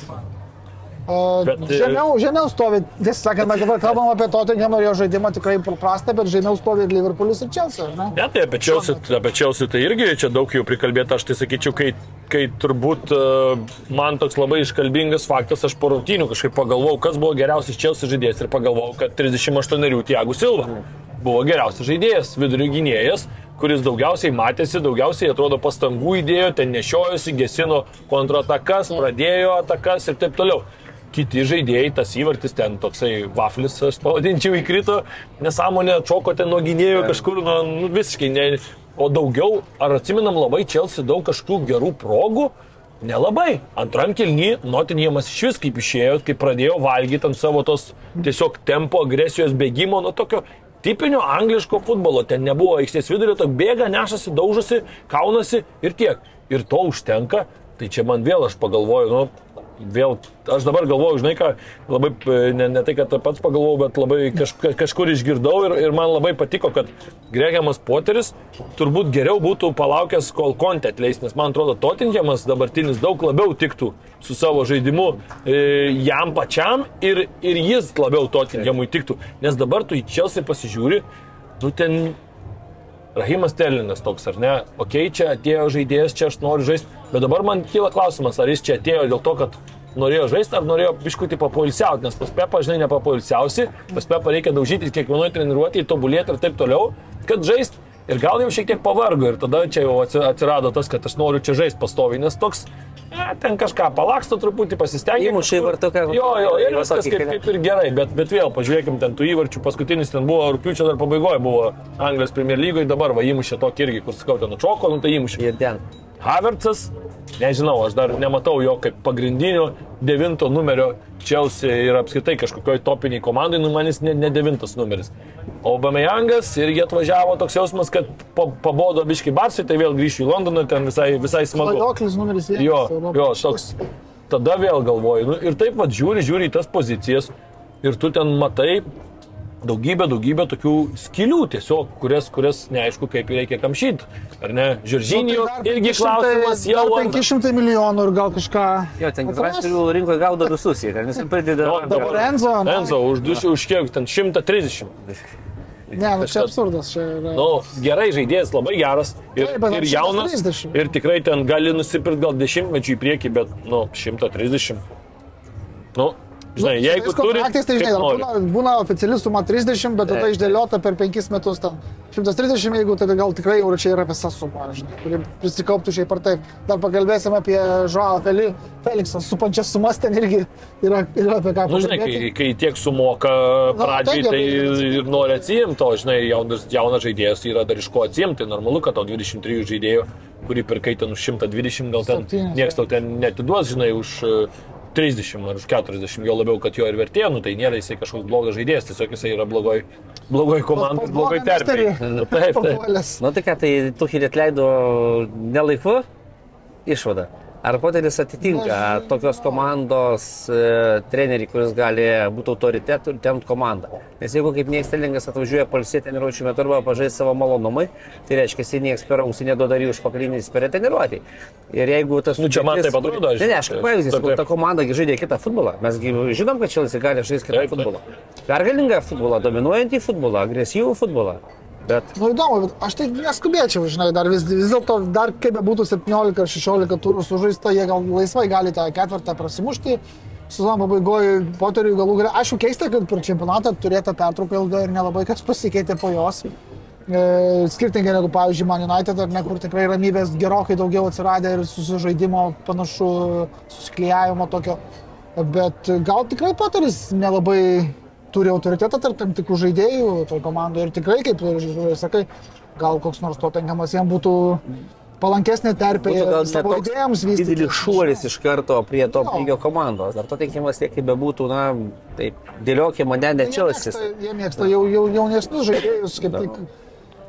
Bet, e, žemiau, žemiau stovi, tiesą sakant, mes dabar kalbam apie Tottenhamą ir jo žaidimą tikrai prastą, bet žemiau stovi ir Liverpoolis ir Chelsea, ar ne? Ne, tai apie Chelsea, apie Chelsea tai irgi čia daug jau prikalbėta, aš tai sakyčiau, kai, kai turbūt uh, man toks labai iškalbingas faktas, aš po rungtynių kažkaip pagalvojau, kas buvo geriausias Chelsea žaidėjas ir pagalvojau, kad 38 Tiagų Silva buvo geriausias žaidėjas, vidurio gynėjas, kuris daugiausiai matėsi, daugiausiai atrodo pastangų įdėjo, ten nešiojosi, gesino kontratakas, pradėjo atakas ir taip toliau. Kiti žaidėjai, tas įvartis ten toksai vaflis, aš pavadinčiau, įkrito, nesąmonė, atšoko ten nuo gynėjo kažkur, nu, nu visiškai ne. O daugiau, ar atsiminam labai Chelsea daug kažkokių gerų progų? Nelabai. Antram kilny Nottinghamas iš vis kaip išėjo, kai pradėjo valgyti ant savo tos tiesiog tempo, agresijos bėgimo, nu tokio tipinio angliško futbolo. Ten nebuvo aikštės vidurio, to bėga, nešasi, daužosi, kaunasi ir tiek. Ir to užtenka. Tai čia man vėl aš pagalvoju, nu, vėl, aš dabar galvoju, žinai ką, labai, e, ne, ne tai, kad pats pagalvojau, bet labai kaž, kažkur išgirdau ir, ir man labai patiko, kad Gregiamas Poteris turbūt geriau būtų palaukęs, kol kontė atleis, nes man atrodo, Tottenhamas dabartinis daug labiau tiktų su savo žaidimu e, jam pačiam ir, ir jis labiau Tottenhamui tiktų, nes dabar tu į Chelsea pasižiūri, nu ten Rahimas Terlinas toks, ar ne? Ok, čia atėjo žaidėjas, čia aš noriu žaisti, bet dabar man kyla klausimas, ar jis čia atėjo dėl to, kad norėjo žaisti, ar norėjo biškutį papoilsiauti, nes pas Pepą, žinai, nepapoilsiausi, pas Pepą reikia daužyti kiekvienoje treniruotėje, tobulėti ir taip toliau, kad žaisti. Ir gal jau šiek tiek pavargo ir tada čia jau atsi- atsirado tas, kad aš noriu čia žaisti pastoviai, nes toks, e, ten kažką palaksto truputį, pasistengia. Įmuša įvartuką. Jo, jo, ir viskas kaip, kaip ir gerai, bet, bet vėl pažiūrėkim, ten tų įvarčių paskutinis ten buvo, rūpiučio dar pabaigoje buvo Anglijos Premier lygoje, dabar va įmušė tokį irgi, kur sakau, ten atšoko, nu tai įmušė. Ir ten. Havertzas, nežinau, aš dar nematau jo kaip pagrindinio devinto numerio Chelsea ir apskritai kažkokioj topiniai komandai, nu manis ne, ne devintas numeris. O Bamejangas irgi atvažiavo toks jausmas, kad pabodo biški Barsui, tai vėl grįšiu į Londoną, ten visai, visai smagu. Klajoklis numeris vienas. Jo, Europos. jo, toks. Tada vėl galvoju. Nu, ir taip pat žiūri, žiūri į tas pozicijas ir tu ten matai daugybę, daugybę tokių skilių tiesiog, kurias, kurias neaišku, kaip reikia kamšyti. Ar ne? Žiržinio Nu, tai irgi 500 klausimas jau. dar ant- 500 milijonų ir gal kažką. Jo, ten atras. transferių rinkoje gaudo visus, jie ten visi pradeda. Jo, Dabar Enzo. Enzo, už, už kiek, ten 130. Ne, nu čia absurdas. Čia yra. Nu, gerai žaidėjas, labai geras ir, Taip, ir jaunas. 130. Ir tikrai ten gali nusipirkti gal dešimtmečių į priekį, bet, nu, 130. Nu, žinai, Nu, jeigu turi... kontraktais, tai žinai, būna, būna oficiali suma 30, bet tada išdėliota per 5 metus ten 130, jeigu tai gal tikrai jau čia yra visa suma, žinai, kuri prisikauptų šiaip ar taip. Dar pakalbėsim apie Žuavą Feli, Feliksą, supančias sumas ten irgi yra, yra apie ką Nu, žinai, kai, kai tiek sumoka pradžiai, tai tai gerai. ir nori atsijimti, o, žinai, jaunas, jaunas žaidėjas yra dar iš ko atsijimti, tai normalu, kad tau 23 žaidėjų, kurį pirkai ten už 120, gal ten Septynis. niekas tau ten netiduos, žinai, už, 30 ar už 40, jo labiau, kad jo ir vertė, nu tai nėra jisai kažkoks blogas žaidėjas, tiesiog jisai yra blogoj, blogoj komandai, blogoj terpėje. Nu, Taip, taip. Papuolęs. Nu tai ką, tai Tuchilį atleido nelaiku išvada. Ar Poteris atitinka tokios komandos e, trenerį, kuris gali būti autoritetu ir temti komandą? Nes jeigu kaip nieks telingas atvažiuoja palsėti treniruočio metu arba pažaisti savo malonumai, tai reiškia, jis nieks per ausį neduoda jų užpakalinį per treniruotį. Ir jeigu tas... Nu, čia man taip atrodo, Ne, ne, aš kaip pavyzdys, taip. ta komanda žaidė kitą futbolą. Mes žinom, kad Čelsi gali žaisti kitą futbolą. Pergalingą futbolą, dominuojantį futbolą, agresyvų futbolą. Bet Nu įdomu, bet aš tai neskubėčiau, žinai, dar vis, vis dėlto, dar kaip bebūtų 17 ar 16 turų sužaista, jie gal laisvai gali tą ketvirtą prasimušti. Sezono pabaigoje poteriui galų galia. Aišku, keista, kad per čempionatą turėta pertrauka ilga ir nelabai kas pasikeitė po jos. E, skirtingai negu, pavyzdžiui, Man United, ar ne, kur tikrai ramybės gerokai daugiau atsiradė ir susižaidimo panašu, susiklyjavimo tokio. Bet gal tikrai poteris nelabai turi autoritetą tarp tam tikrų žaidėjų toj komandai ir tikrai, kaip ir sakai, gal koks nors Tottenhamas jam būtų palankesnė terpė savo idėjams vystyti. didelis šuolis iš karto prie to Jo. lygio komandos. Ar to teikiamas tiek, kaip bebūtų, na, taip, dėliokė mane ne Jie Čelsis. mėgsta, jie mėgsta jau, jau jaunesnius žaidėjus, kaip tik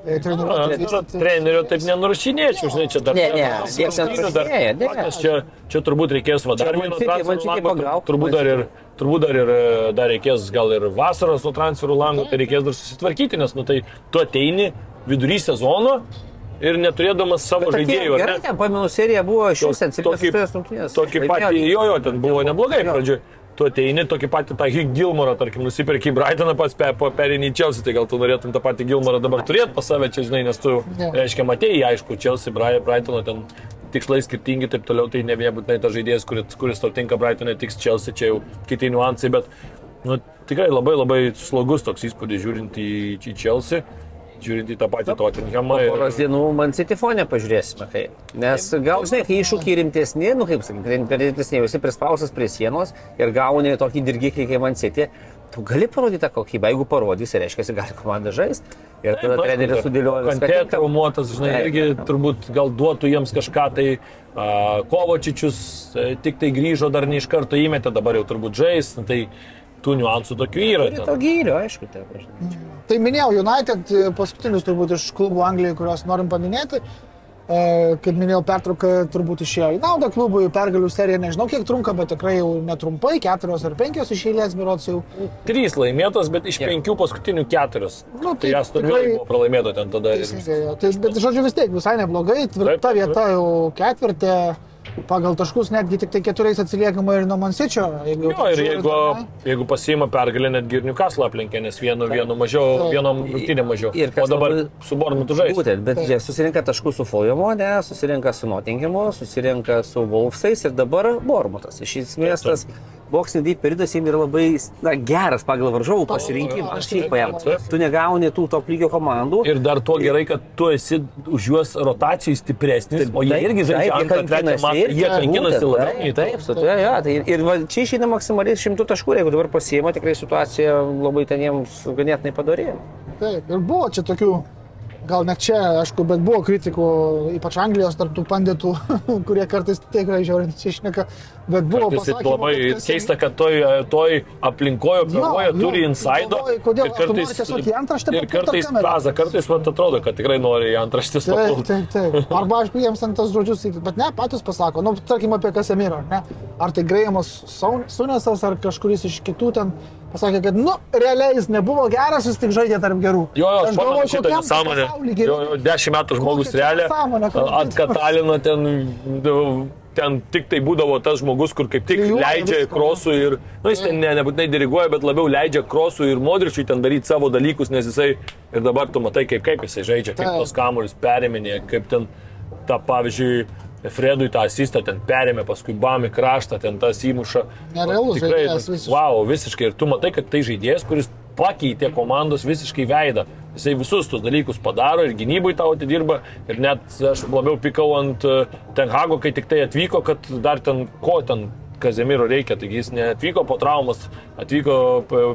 e, treniruoti. vystyti. Trenerių taip nenurašinėčiau, žinai, čia dar... Ne, ne, dar- dar- nenurašinėja, ne. Faktas, Čia, čia turbūt reikės va, dar Čia vieno Man City- Man transferų City lango, pagauk, turbūt dar ir, turbūt dar ir e, dar reikės gal ir vasaros su transferų langu, tai reikės dar susitvarkyti, nes, nu tai tu ateini vidury sezono ir neturėdamas savo žaidėjų, ar Gerai, ten pamenu serija buvo To- ten tokį, 7 rungtynės. tokį patį, jo, jo, ten buvo neblogai pradžioje. Tu ateini tokį patį tą Hig Gilmorą, tarkim, nusipirki į Brightoną, pats pe, po perinį į Chelsea, tai gal tu norėtum tą patį Gilmorą dabar turėti pas save čia, žinai, nes tu, Jo. reiškia, matėjai, aišku, Chelsea, Bri- Brightono ten tikslai skirtingi, taip toliau, tai ne vien būtinai tas žaidėjas, kuris, kuris tau tinka Brightonai, tiks Chelsea, čia jau kiti niuansai, bet nu, tikrai labai labai slogus toks įspūdis žiūrint į, į Chelsea, žiūrint į tą patį Tottenhamą. Poros dienų man City fone pažiūrėsime, kai. Nes gal, žinai, kai iššūkiai rimtesni, nu kaip sakyti, rimtesni, visi prispausas prie sienos ir gauni tokį dirgiklį kaip man City, tu gali parodyti tą kokybę, jeigu parodysi, reiškia, gali komanda žaisti. Ir tada treneris sudėlioja. Kantė traumuotas, žinai, Taip. irgi turbūt gal duotų jiems kažką tai. Uh, Kovačičius e, tik tai grįžo, dar ne iš karto įmetė, dabar jau turbūt žais, nu, tai tų niuansų tokių yra. Ten. to gyrio, aišku, tai žinai. Tai minėjau, United e, paskutinius turbūt iš klubų Anglijoje, kuriuos norim paminėti. E, Kaip minėjau, pertrauka turbūt išėjo į naudą klubui, pergalių serija nežinau kiek trunka, bet tikrai jau netrumpai, keturios ar penkios iš eilės biurots jau. Trys laimėtos, bet iš Jo. penkių paskutinių keturios. Nu, tai tai jas tikrai tikrai- buvo pralaimėta ten tada. ir- Teisingai, jo. tai, bet žodžiu vis tiek visai neblogai, tvirta Taip, taip, vieta jau ketvirtė, pagal taškus netgi tik tai keturiais atsiliekama ir nuo Mansičio. Jeigu Jo, ir jeigu, jeigu pasiima pergalę, netgi ir Newcastle aplenkė, nes vienu, vienu mažiau, Taip. vienom rungtynėm mažiau. Ir O dabar labai- su Bormutu žais. Būtent, bet jie susirinka taškų su Fuljamu, ne, susirinka su Nottingimu, susirinka su Wolfsais ir dabar Bormutas. Iš esmės tas boksinį peridas jiems yra labai na, geras pagal varžovų pasirinkimą. Aš šiaip paėmus. Taip. Tu negauni tų top lygio komandų. Ir dar tuo gerai, kad tu esi už juos rotacijai stipresnis, o jie irgi žaidžia antrą, trečią matą, jie kankinasi labiau. Taip, taip, ja, tai ir va, čia išeina maksimaliai šimtų taškų, jeigu dabar pasiema, tikrai situacija labai ten jiems ganėtinai padarė. Taip, ir buvo čia tokių, gal net čia, aišku, bet buvo kritikų, ypač Anglijos tarptų panditų, kurie kartais tikrai žiauriai išneka, bet buvo Kartais tai pasakymų, labai kas- keista, kad toj, toj aplinkoje operuoja, Jo, turi jo, insaido. kodėl? ir tiesiog į antraštę ir kartais praza, kartais man atrodo, kad tikrai nori į antraštės Taip, papulti. taip, taip. Arba, aišku, jiems ten tas žodžius, bet ne, patys pasako, nu, tarkim apie Kasemirą, ne? Ar tai Grėjimas Sunesas, ar kažkuris iš kitų ten pasakė, kad, nu, realiai jis nebuvo geras, jis tik žaidė tarp gerų. Jo, jo, aš pamenu šitą nesąmonę. dešimt metų žmogus realiai atkatalino ten, nu, ten tik tai būdavo tas žmogus, kur kaip tik Klijuoja leidžia viską, krosų ir, na, nu, jis ten ne, nebūtinai diriguoja, bet labiau leidžia krosų ir modričiui ten daryti savo dalykus, nes jisai ir dabar tu matai, kaip, kaip jisai žaidžia, kaip tos kamuolius periminė, kaip ten, ta pavyzdžiui, Fredui tą asistą ten perėmė, paskui Bami kraštą, ten tas įmuša. Nerealus žaidėjas visiškai. Wow, visiškai. Ir tu matai, kad tai žaidėjas, kuris pakeitė komandos visiškai veidą. Jisai visus tus dalykus padaro ir gynybui tau atidirba. Ir net aš labiau pikau ant e, Tenhago, kai tik tai atvyko, kad dar ten ko ten Kazemiro reikia, taigi jis neatvyko po traumas, atvyko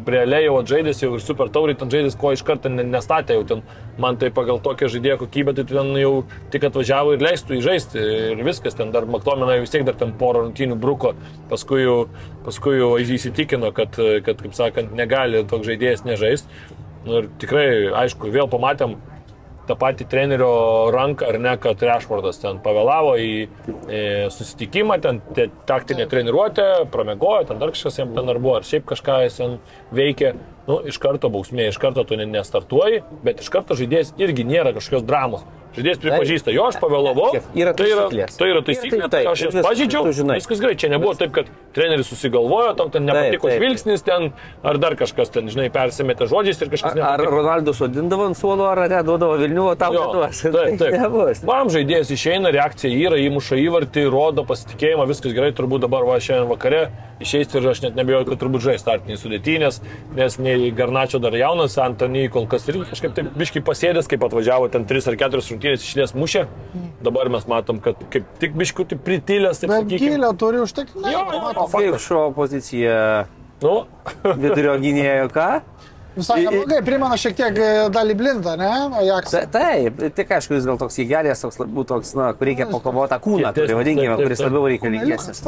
prie Lėjo žaidės jau ir super tauriai ten žaidės, ko iš karto ne- nestatė jau ten. Man tai pagal tokią žaidėjo kokybę, tai ten jau tik atvažiavo ir leistų įžaisti ir viskas, ten dar Maktominai vis tiek dar ten porą rungtynių bruko, paskui jau, paskui jau įsitikino, kad, kad, kaip sakant, negali toks žaidėjas nežaisti. Nu Ir tikrai, aišku, vėl pamatėm tą patį trenerio ranką, ar ne, kad Rešfordas ten pavėlavo į e, susitikimą, ten te, taktinė treniruotė, pramegojo, ten dar kažkas jam ten ar buvo, ar šiaip kažką jis ten veikė. Nu, iš karto bausmė, iš karto tu ne- nestartuoji, bet iš karto žaidėjas irgi nėra kažkokios dramos. Žaidėjas pripažįsta, jo, aš pavėlavau. Yra tai yra, tai yra taisyklė, taip, tai taip, aš jas viskas, pažydžiau. Viskas gerai, čia nebuvo taip, kad treneris susigalvojo, tau ten nepatiko taip. žvilgsnis ten, ar dar kažkas ten, žinai, persimetė žodžiais ir kažkas Ar, ar nepatiko. Ronaldo sodindavo ant suolo, ar ne, duodavo Vilnių, o tau Jo, neduos. Taip, taip. Nebus. Vam žaidėjas išeina, reakcija yra, įmuša įvartį, rodo pasitikėjimą, viskas gerai, turbūt dabar va šiandien vakare išeis ir aš net nebejoju, kad turbūt žais startiniai sudėtinės, nes nei Garnačio dar jaunas, Antony kol kas irgi kažkaip taip biškai pasėdęs, kaip atvažiavo ten 3 ar 4 rungtynės išlės mušė. Dabar mes matom, kad kaip tik biškių taip pritilęs, taip Bet sakykime. gilio turi užtekti. Jo, jo, O kaip šio pozicija Nu, vidurio gynėjo, ką? Visai neblogai, primena šiek tiek e, dalį blintą, ne? Ajax. Ta- Taip, tik aišku, jis gal toks įgelės, toks labiau toks, na, kur reikia pakovoti kūną, turi vadinkime, kuris labiau reikalingesnis.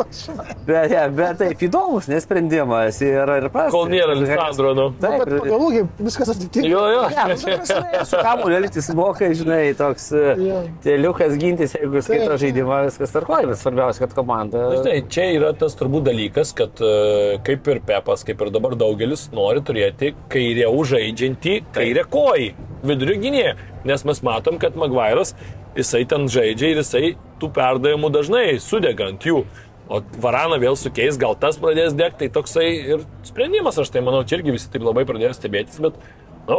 Bet, bet taip, įdomus, nesprendimas ir, ir pas. kol nėra Lisandro, nu. Taip, ir- pagal ūgį viskas atitinka. Jo, jo. Ja, nu, su kamuoliu elgtis moka, žinai, toks Jo. teliukas gintis, jeigu skaito žaidimą, viskas tarkoja, bet svarbiausia, kad komanda. Na, Žinai, čia yra tas turbūt dalykas, kad e, kaip ir Pepas, kaip ir dabar daugelis nori turėti kairę užaidžiantį, kairę kojį, vidurio gynėją. Nes mes matom, kad Magvairas, jisai ten žaidžia ir jisai tų perdavimų dažnai sudega ant jų. O Varaną vėl sukeis, gal tas pradės degti, tai toksai ir sprendimas, aš tai manau, čia irgi visi taip labai pradėjo stebėtis, bet, na, nu,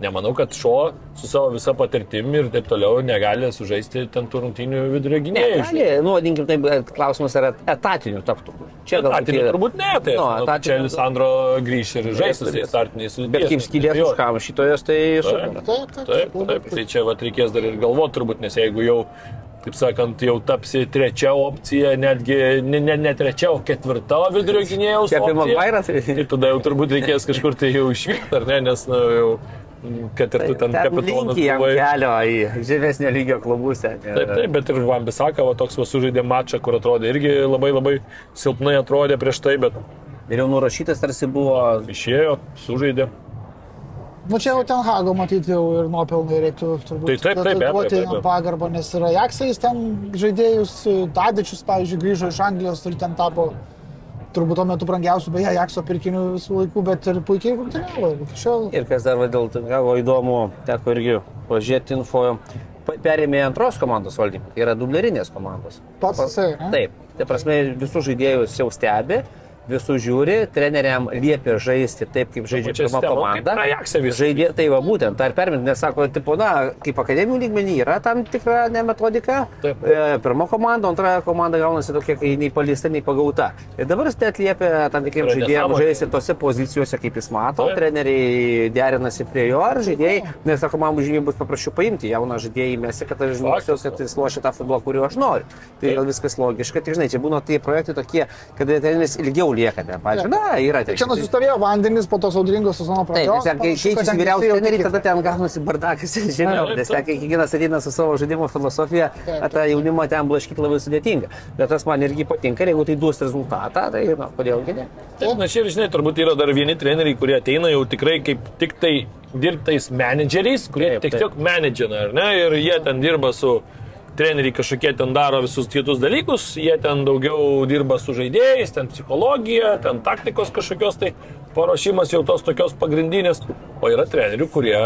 nemanau, kad šuo su savo visa patirtimi ir taip toliau negali sužaisti ten tų rungtynių vidurio Ne, gynėjų. gali, nu, vadinkim, taip, klausimas yra etatinių taptų. Čia gal Etatinių tokie- turbūt ne, tai Nu, nu, tai čia etatinių- Lisandro grįš ir žais su tais startiniais sudėties. Bet kaip skylės už kam šitojas, tai super. Taip, taip, Taip, taip, tai čia vat, reikės dar ir galvoti turbūt, nes jeigu jau, taip sakant, jau tapsi trečia opcija, netgi ne, ne, ne trečia, o ketvirta vidurio gynėjaus. Opcija, Maguire'ą, tai- Tai tada jau turbūt reikės kažkur tai jau išvykti, ar ne, nes, na, jau, kad ir tu ten kapitonas linki jam buvai. kelio į žemesnio lygio klubus. ten. Taip, taip, bet ir Vambisaka, va toks sužaidė mačą, kur atrodė irgi labai labai silpnai atrodė prieš tai, bet Ir jau nurašytas tarsi buvo išėjo, sužaidė. Nu čia jau ten Hago matyti jau ir nuopelnai reiktų turbūt Tai taip, taip, be jam abejo. pagarbą, nes yra Jaksais ten žaidėjus, Tadičius, pavyzdžiui, grįžo iš Anglijos ir ten tapo turbūt tuo metu brangiausių, beje, Jakso pirkinių visų laikų, bet ir puikiai rungtyniavo. iki šiol. Ir kas dar va dėl to gavo įdomu, teko irgi pažiūrėti info, perėmė antros komandos valdymą, tai yra dublerinės komandos. Pats jisai? Taip, tai prasme visus žaidėjus jau stebi, visų žiūri, treneriam liepia žaisti taip, kaip žaidžia pirma komanda. Žaidė, tai va būtent, ir permint, nes sako, tipo, na, kaip akademijų lygmenį yra tam tikra ne metodika. Taip. E, pirma komanda, antra komanda gaunasi tokia, kai nei palista, nei pagauta. Ir dabar jis tai atliepia tam tikriems yra žaidėjams žaisti tose pozicijose, kaip jis mato, Taip. treneriai derinasi prie jo, ar žaidėjai, nes sako, man žymiai bus paprasčiau paimti jauną žaidėją, mes kad aš žinosiu, kad jis lošia tą futbolą, kuriuo aš noriu. Tai gal viskas logiška, tai žinai, čia būna tie projektai tokie, kada treneris ilgiau lieka, ten, pavyzdžiui, na, yra tai. Čia nusistovėjo vandenis po tos audringos sezono Taip, pradžios. ten, kai keičiasi ten vyriausias tiki. tada ten gaunasi bardakas žemiau, Taip, nes ten taip. kiekvienas ateina su savo žaidimo filosofija, Taip, tą jaunimą ten blaškyti labai sudėtinga. Bet tas man irgi patinka, ir jeigu tai duos rezultatą, tai, na, kodėlgi ne. Taip, na čia ir žinai, turbūt yra dar vieni treneriai, kurie ateina jau tikrai kaip tik tai dirbtais menedžeriais, kurie Taip, tiesiog menedžina, ar ne, ir jie ten dirba su treneriai kažkokie ten daro visus kitus dalykus, jie ten daugiau dirba su žaidėjais, ten psichologija, ten taktikos kažkokios, tai paruošimas jau tos tokios pagrindinės, o yra trenerių, kurie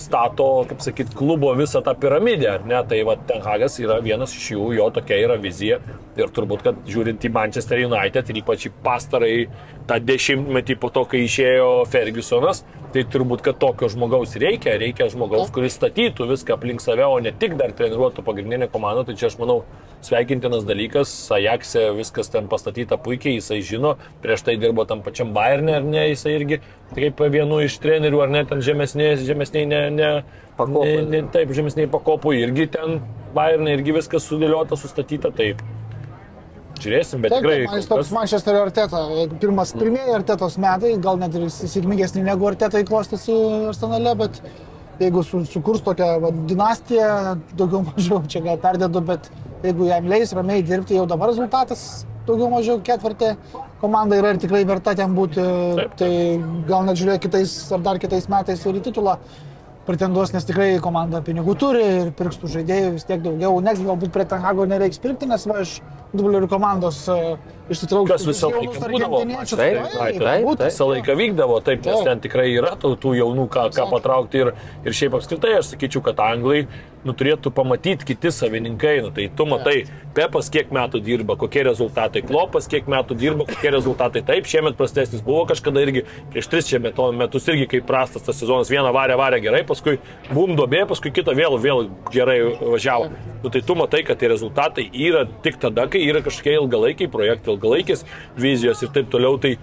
stato, kaip sakyt, klubo visą tą piramidę, ar ne, tai va Ten Hagas yra vienas iš jų, jo tokia yra vizija. Ir turbūt, kad žiūrint į Manchester United ir ypač į pastarąjį tą dešimtmetį po to, kai išėjo Fergusonas, tai turbūt, kad tokio žmogaus reikia, reikia žmogaus, kuris statytų viską aplink save, o ne tik dar treniruotų pagrindinę komandą, tai čia aš manau sveikintinas dalykas, Ajaxe viskas ten pastatyta puikiai, jisai žino, prieš tai dirbo tam pačiam Bayernė, ar ne, jisai irgi kaip vienu iš trenerių, ar ne, ten žemesnės, žemesniai, ne, ne, Pakopų. ne, ne, taip, žemesniai pakopų, irgi ten Bayernė, irgi viskas sudėliota, sustatyta, taip. Žiūrėsim, bet Taip, tikrai... man jis toks kas- Manchesterio arteta. Jeigu Pirmas, pirmieji artetos metai, gal net ir sėkmingesni negu artetai klostosi arsenale, bet jeigu su, sukurs tokią va, dinastiją, daugiau mažiau čia gal perdėdu, bet jeigu jam leis ramiai dirbti, jau dabar rezultatas daugiau mažiau ketvirtį komanda yra ir tikrai verta ten būti, Taip. tai gal net žiūrėk kitais ar dar kitais metais ir į titulą pretenduos, nes tikrai komanda pinigų turi ir pirks tų žaidėjų vis tiek daugiau. Next galbūt prie Tenhago nereiks pirkti, nes va iš dublerių komandos uh, išsitrauks. Kas visą laiką būdavo, taip, Taip, taip, taip, būtų. Visą laiką vykdavo, taip, nes ten tikrai yra tų, tų jaunų, ką, ką patraukti ir, ir šiaip apskritai aš sakyčiau, kad anglai nu, turėtų pamatyti kiti savininkai, nu, tai tu matai, Pepas kiek metų dirba, kokie rezultatai, Klopas kiek metų dirba, kokie rezultatai, taip, šiemet prastesnis buvo kažkada irgi, prieš tris čia meto- metus irgi kaip prastas tas sezonas, vieną varė, varė gerai, paskui bum dobė, paskui kitą vėl, vėl gerai važiavo. Nu, tai tu matai, kad tie rezultatai yra tik tada, kai yra kažkokie ilgalaikiai projektai, ilgalaikės vizijos ir taip toliau. Tai,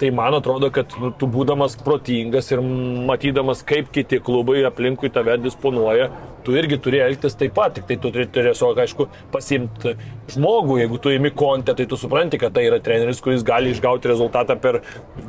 tai man atrodo, kad nu, tu būdamas protingas ir matydamas, kaip kiti klubai aplinkui tave disponuoja, tu irgi turi elgtis taip pat. Tik tai tu turi tiesiog, aišku, pasimti žmogų. Jeigu tu imi kontę, tai tu supranti, kad tai yra treneris, kuris gali išgauti rezultatą per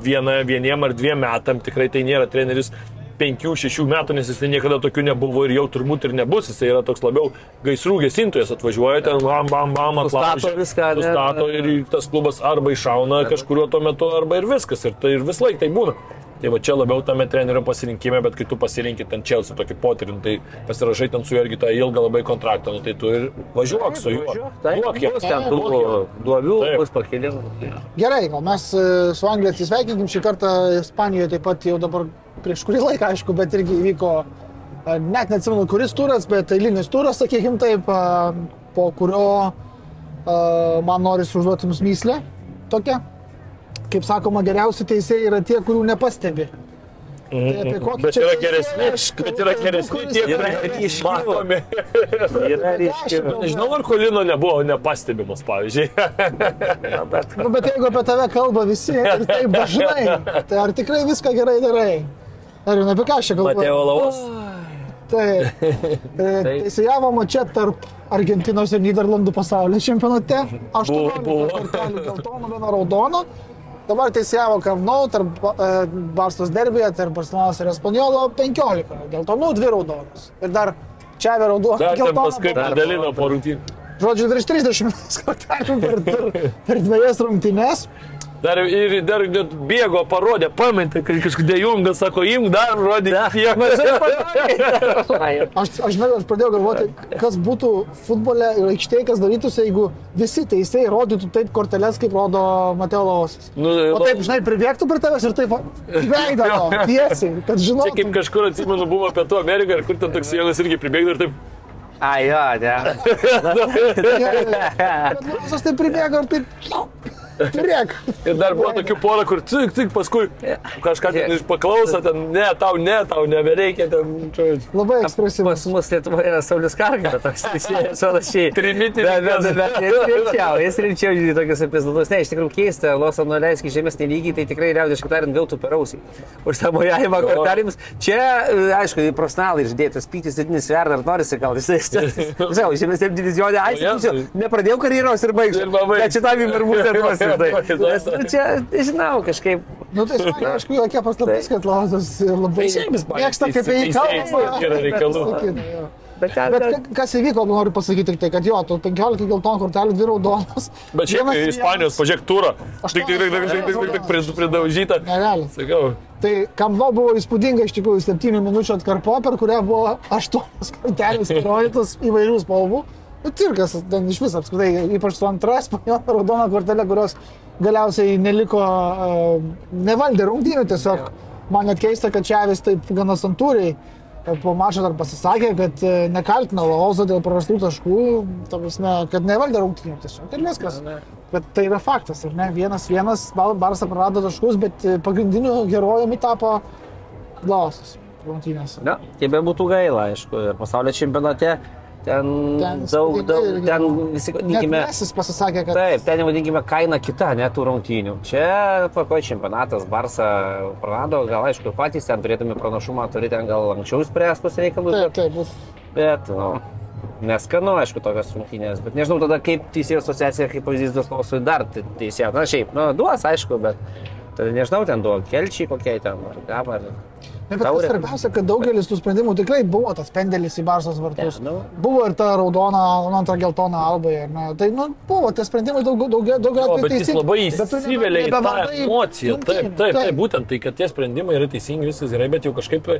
vieną, vieniem ar dviem metam. Tikrai tai nėra treneris penkių, šešių metų, nes jis niekada tokių nebuvo ir jau turbūt ir nebus. Jis yra toks labiau gaisrų gesintojas, atvažiuoja ten, bam, bam, bam, atlaužia, viską, ne? Sustato ir tas klubas arba iššauna kažkuriuo tuo metu, arba ir viskas. Ir tai ir vis laik tai būna. Tai va čia labiau tame trenerio pasirinkime, bet kai tu pasirinkit ten Čelsi tokį potyrį, nu, tai pasirašai ten su juo irgi tą ilgą labai kontraktą, nu, tai tu ir važiuok su juo. Taip, Duok bus ten tų duobių, bus pakelimų. Gerai, gal mes e, su Anglija atsisveikinkim šį kartą Ispanijoje taip pat jau dabar prieš kurį laiką, aišku, bet irgi įvyko, net neatsimenu, kuris turas, bet eilinis turas, sakykime taip, po kurio man norisi užduoti jums myslę tokią. Kaip sakoma, geriausi teisėjai yra tie, kurių nepastebi. Tai apie kokį Bet yra geresni, aš bet yra kalbu, geresni tie, kurie ryškių. matomi. Yra ryškiai. Nežinau, ar Kolino nebuvo nepastebimas, pavyzdžiui. Nu, bet jeigu apie tave kalba visi ir taip dažnai, tai ar tikrai viską gerai darai? Ar jau apie ką aš čia kalbu? Mateo Lavos. Taip. E, Teisėjavo čia tarp Argentinos ir Niderlandų pasaulio čempionate. 18 buvo. kortelių geltonų, viena raudona. Dabar teisėjavo Kavnau tarp e, Barstos derbėje, tarp Barcelonas ir Espanjolo 15 geltonų, 2 raudonos. Ir dar čia raudona. Dar ten geltona, paskui dar- padalino po rungtynių. Žodžiu, virš 30 kortelių per, per, per dviejas rungtynes. Dar ir dar net bėgo, parodė, pametė, kad kažkada jungas sako, imk dar, rodė. Aš, aš, žinai, aš pradėjau galvoti, kas būtų futbole ir aikštėje, kas darytųsi, jeigu visi teisėjai rodytų taip korteles, kaip rodo Mateo Lovas. Nu, O taip, žinai, pribėgtų prie tavęs ir taip veidą tiesiai, kad Čia žinotum. kaip kažkur atsimenu buvo Pietų Amerika ir kur ten toks jaunas irgi pribėgdavo ir taip. Ai, jo, ne. Lovasas taip pribėgo ir taip... Turėk. Ir dar buvo tokių porą, kur cik, cik, paskui kažką ten iš paklauso, ten ne, tau ne, tau nebereikia, ten. Labai ekspresyvus. Pas mus Lietuvoje yra Saulis Karga, toks teisėjas, panašiai. Trimitį Bet, bet, bet jis rimčiau, jis rimčiau žiūri tokius epizodus. Ne, iš tikrųjų keista, Losa nuleiski žemesnį lygį, tai tikrai liaudiškai tariant gautų per ausį. Už tą mojavimą kortelėmis. Čia, e, aišku, į profesionalai išdėtas pytis didinis verda, ar norisi gal jisai. Žinau, žemesnėm divizionė, ai, O, Jėzui. sakysiu, nepradėjau karjeros ir baigsiu. Bet šitam ir būtent bus. Nes, nu, čia, žinau, kažkaip. Nu tai, man, aišku, jokia paslaptis, kad Lovasas labai Tai mėgsta, kaip jį kalbama. yra reikalų. Bet, ten, Bet ka- kas įvyko, noriu pasakyti tik tai, kad jo, tu 15 geltonų kortelių, 2 raudonos. Bet šiaip Vienas Ispanijos, pažiūrėk, turą. Aštuonios Tik, tik, tik, tik, tik, tik, tik, tik pridaužyta. Nerealiai. Sakau, Tai Kamno buvo įspūdinga iš tikrųjų 7 minučių atkarpo, per kurią buvo 8 kortelės parodytos įvairių spalvų. Nu, cirkas, ten iš viso apskritai, ypač su antra spaniola raudona kortelė, kurios galiausiai neliko, uh, nevaldė rungtynių tiesiog. Man net keista, kad Čiavis taip gana santūriai e, po mačo dar pasisakė, kad e, nekaltina Laozo dėl prarastų taškų, ta prasme, kad nevaldė rungtynių tiesiog. Ir viskas. Bet tai yra faktas, ar ne? Vienas vienas, Bar- Barsa prarado taškus, bet e, pagrindiniu herojumi tapo Laosas rungtynėse. Na, tai be būtų gaila, aišku, ir pasaulio čempionate ten, Ten daug, daug, irgi ten visi, vadinkime, pasisakė, kad taip, ten vadinkime kaina kita, net tų rungtynių. Čia tvarkoja čempionatas, Barsa prarado, gal aišku, patys ten turėtume pranašumą, turi ten gal anksčiau spręstus reikalus, taip, taip, būt. bet nu, Neskanu, aišku, tokios rungtynės, bet nežinau tada, kaip teisėjų asociacija, kaip pavyzdys, duos klausui dar te- teisėjų. Na šiaip, nu, duos, aišku, bet tada nežinau, ten duo kelčiai kokie ten, ar ką, ar... Ne, bet svarbiausia, kad daugelis tų sprendimų tikrai buvo tas pendelis į Barsos vartus. Ne, nu. Buvo ir ta raudona, nu, antra geltona albai. ne? Tai, nu, buvo tie sprendimai daug, daug, daug Jo, atvejų bet jis teisingi. labai tu nebe- įsivelia į tą emociją. Taip, rungtynių. taip, taip, būtent tai, kad tie sprendimai yra teisingi, viskas gerai, bet jau kažkaip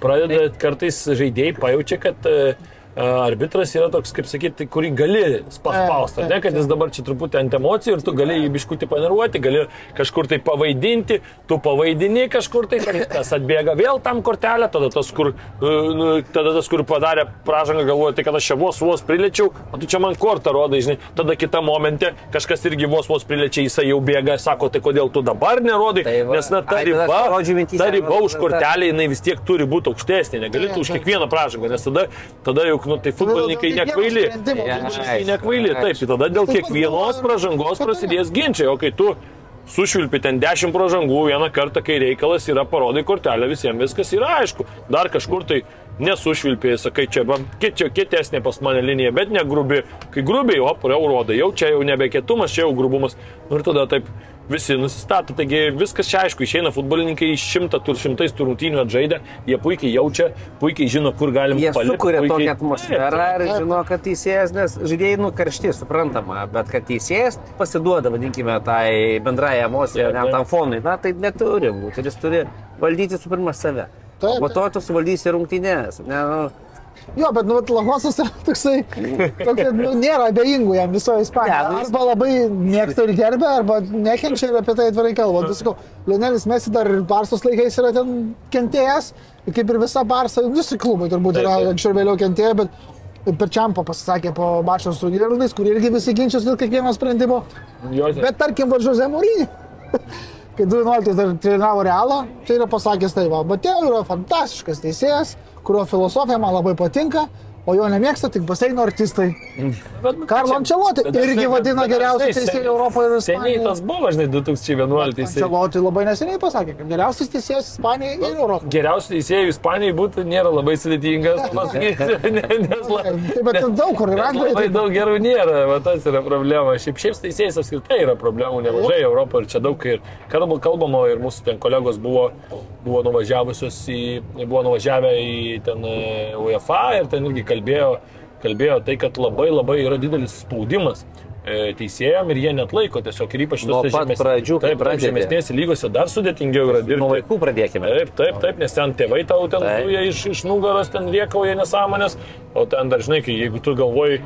pradeda kartais žaidėjai pajaučia, kad e, arbitras yra toks, kaip sakyti, kurį gali paspausti, ne, kad jis dabar čia truputį ant emocijų ir tu gali jį biškutį paneruoti, gali kažkur tai pavaidinti, tu pavaidini kažkur tai, tas atbėga vėl tam kortelę, tada tas, kur, e, nu, tada tas, kur padarė pražangą, galvoja, tai kad aš čia vos vos priliečiau, o tu čia man kortą rodai, žinai, tada kitą momentę kažkas irgi vos vos priliečia, jisai jau bėga, sako, tai kodėl tu dabar nerodai, Tai va, nes na ta riba, ta riba už kortelę, jinai vis tiek turi būti aukštesnė, negali tu už kiekvieną pražangą, nes tada, tada jau, nu, tai futbolininkai dėl kiekvieno nekvaili. sprendimo Ja, Futbolininkai nekvaili, taip, tai tada dėl kiekvienos pražangos prasidės ginčiai, o kai tu sušvilpi ten 10 pražangų vieną kartą, kai reikalas yra parodai kortelę, visiems viskas yra aišku. Dar kažkur tai nesušvilpėjai, sakai, čia, va, kiek čia kietesnė pas mane linija, bet ne grubi. Kai grubiai, o, jau rodai, jau čia jau nebe kietumas, čia jau grubumas. Nu, ir tada taip visi nusistato. Taigi viskas čia aišku, išeina futbolininkai iš šimtą tur šimtais tų rungtynių atžaidę, jie puikiai jaučia, puikiai žino, kur galim Jie palikt, sukuria puikiai- tokią atmosferą ir žino, kad teisėjas, nes žaidėjai nukaršti, suprantama, bet kad teisėjas pasiduoda, vadinkime, tai bendrai emocijai, Taip, ne taip. tam fonui, na tai neturi būti. Ir jis turi valdyti su pirma save. Taip, O po to tu suvaldysi rungtynės. Ne, nu, Jo, bet nu, Lahosas yra toksai, tokia, nu, nėra abejingų jam visoje Ispanijoje. Nu, Arba labai mėgsta ir gerbė, arba nekenčia ir apie tai atvirai kalba. Tu sakau, Lionelis Mesi dar ir Barsos laikais yra ten kentėjęs, kaip ir visa Barsa, visi klubai turbūt yra anksčiau ir vėliau kentėję, bet per Čiampo pasisakė po Barsos turnyrų, kur irgi visi ginčiasi dėl kiekvieno sprendimo. Jo, Bet tarkim, va Jose Mourinho, kai 2011 dar treniravo Realą, tai yra pasakęs tai, va, Bateo yra fantastiškas teisėjas, kurio filosofija man labai patinka, o jo nemėgsta tik baseino artistai. Bet, nu, Karlo bet irgi vadina geriausiu teisėju Europoje ir Seniai Ispanijoje. tas buvo, žinai, 2011. Ancelotti labai neseniai pasakė, kad geriausias teisėjas Ispanijoje ir Europoje. Geriausių teisėjų Ispanijai būtų nėra labai sudėtingas. Taip, bet ten daug kur yra Labai daug gerų nėra, va tas yra problema. Šiaip šiaip teisėjais apskritai yra problemų nemažai Europoje ir čia daug ir kalbama, kalbama ir mūsų ten kolegos buvo, buvo nuvažiavusios į, buvo nuvažiavę į ten e, UEFA ir ten irgi kalbėjo, kalbėjo tai, kad labai labai yra didelis spaudimas e, teisėjam ir jie net laiko tiesiog ir ypač pat žemesnės- pradžių, taip, žemesnėse lygose dar sudėtingiau yra dirbti. nuo vaikų pradėkime. Taip, taip, taip, nes ten tėvai tau ten zuja iš, iš nugaros, ten riekauja nesąmonės, o ten dažnai, kai jeigu tu galvoji,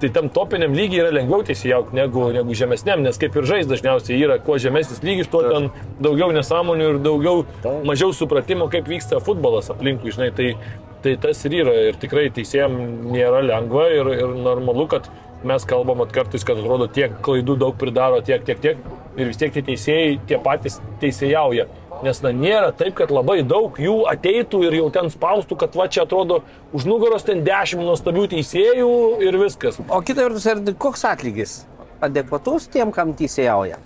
tai tam topiniam lygiai yra lengviau teisėjauti negu, negu žemesniam, nes kaip ir žais dažniausiai yra, kuo žemesnis lygis, tuo ten daugiau nesąmonių ir daugiau, mažiau supratimo, kaip vyksta futbolas aplinkui, žinai, tai, tai tas ir yra ir tikrai teisėjam nėra lengva ir, ir normalu, kad mes kalbam kartais, kad atrodo tiek klaidų daug pridaro, tiek, tiek, tiek ir vis tiek tie teisėjai tie patys teisėjauja. Nes na, nėra taip, kad labai daug jų ateitų ir jau ten spaustų, kad va čia atrodo už nugaros ten dešimt nuostabių teisėjų ir viskas. O kita vertus, koks atlygis? Adekvatus tiem, kam teisėjauja?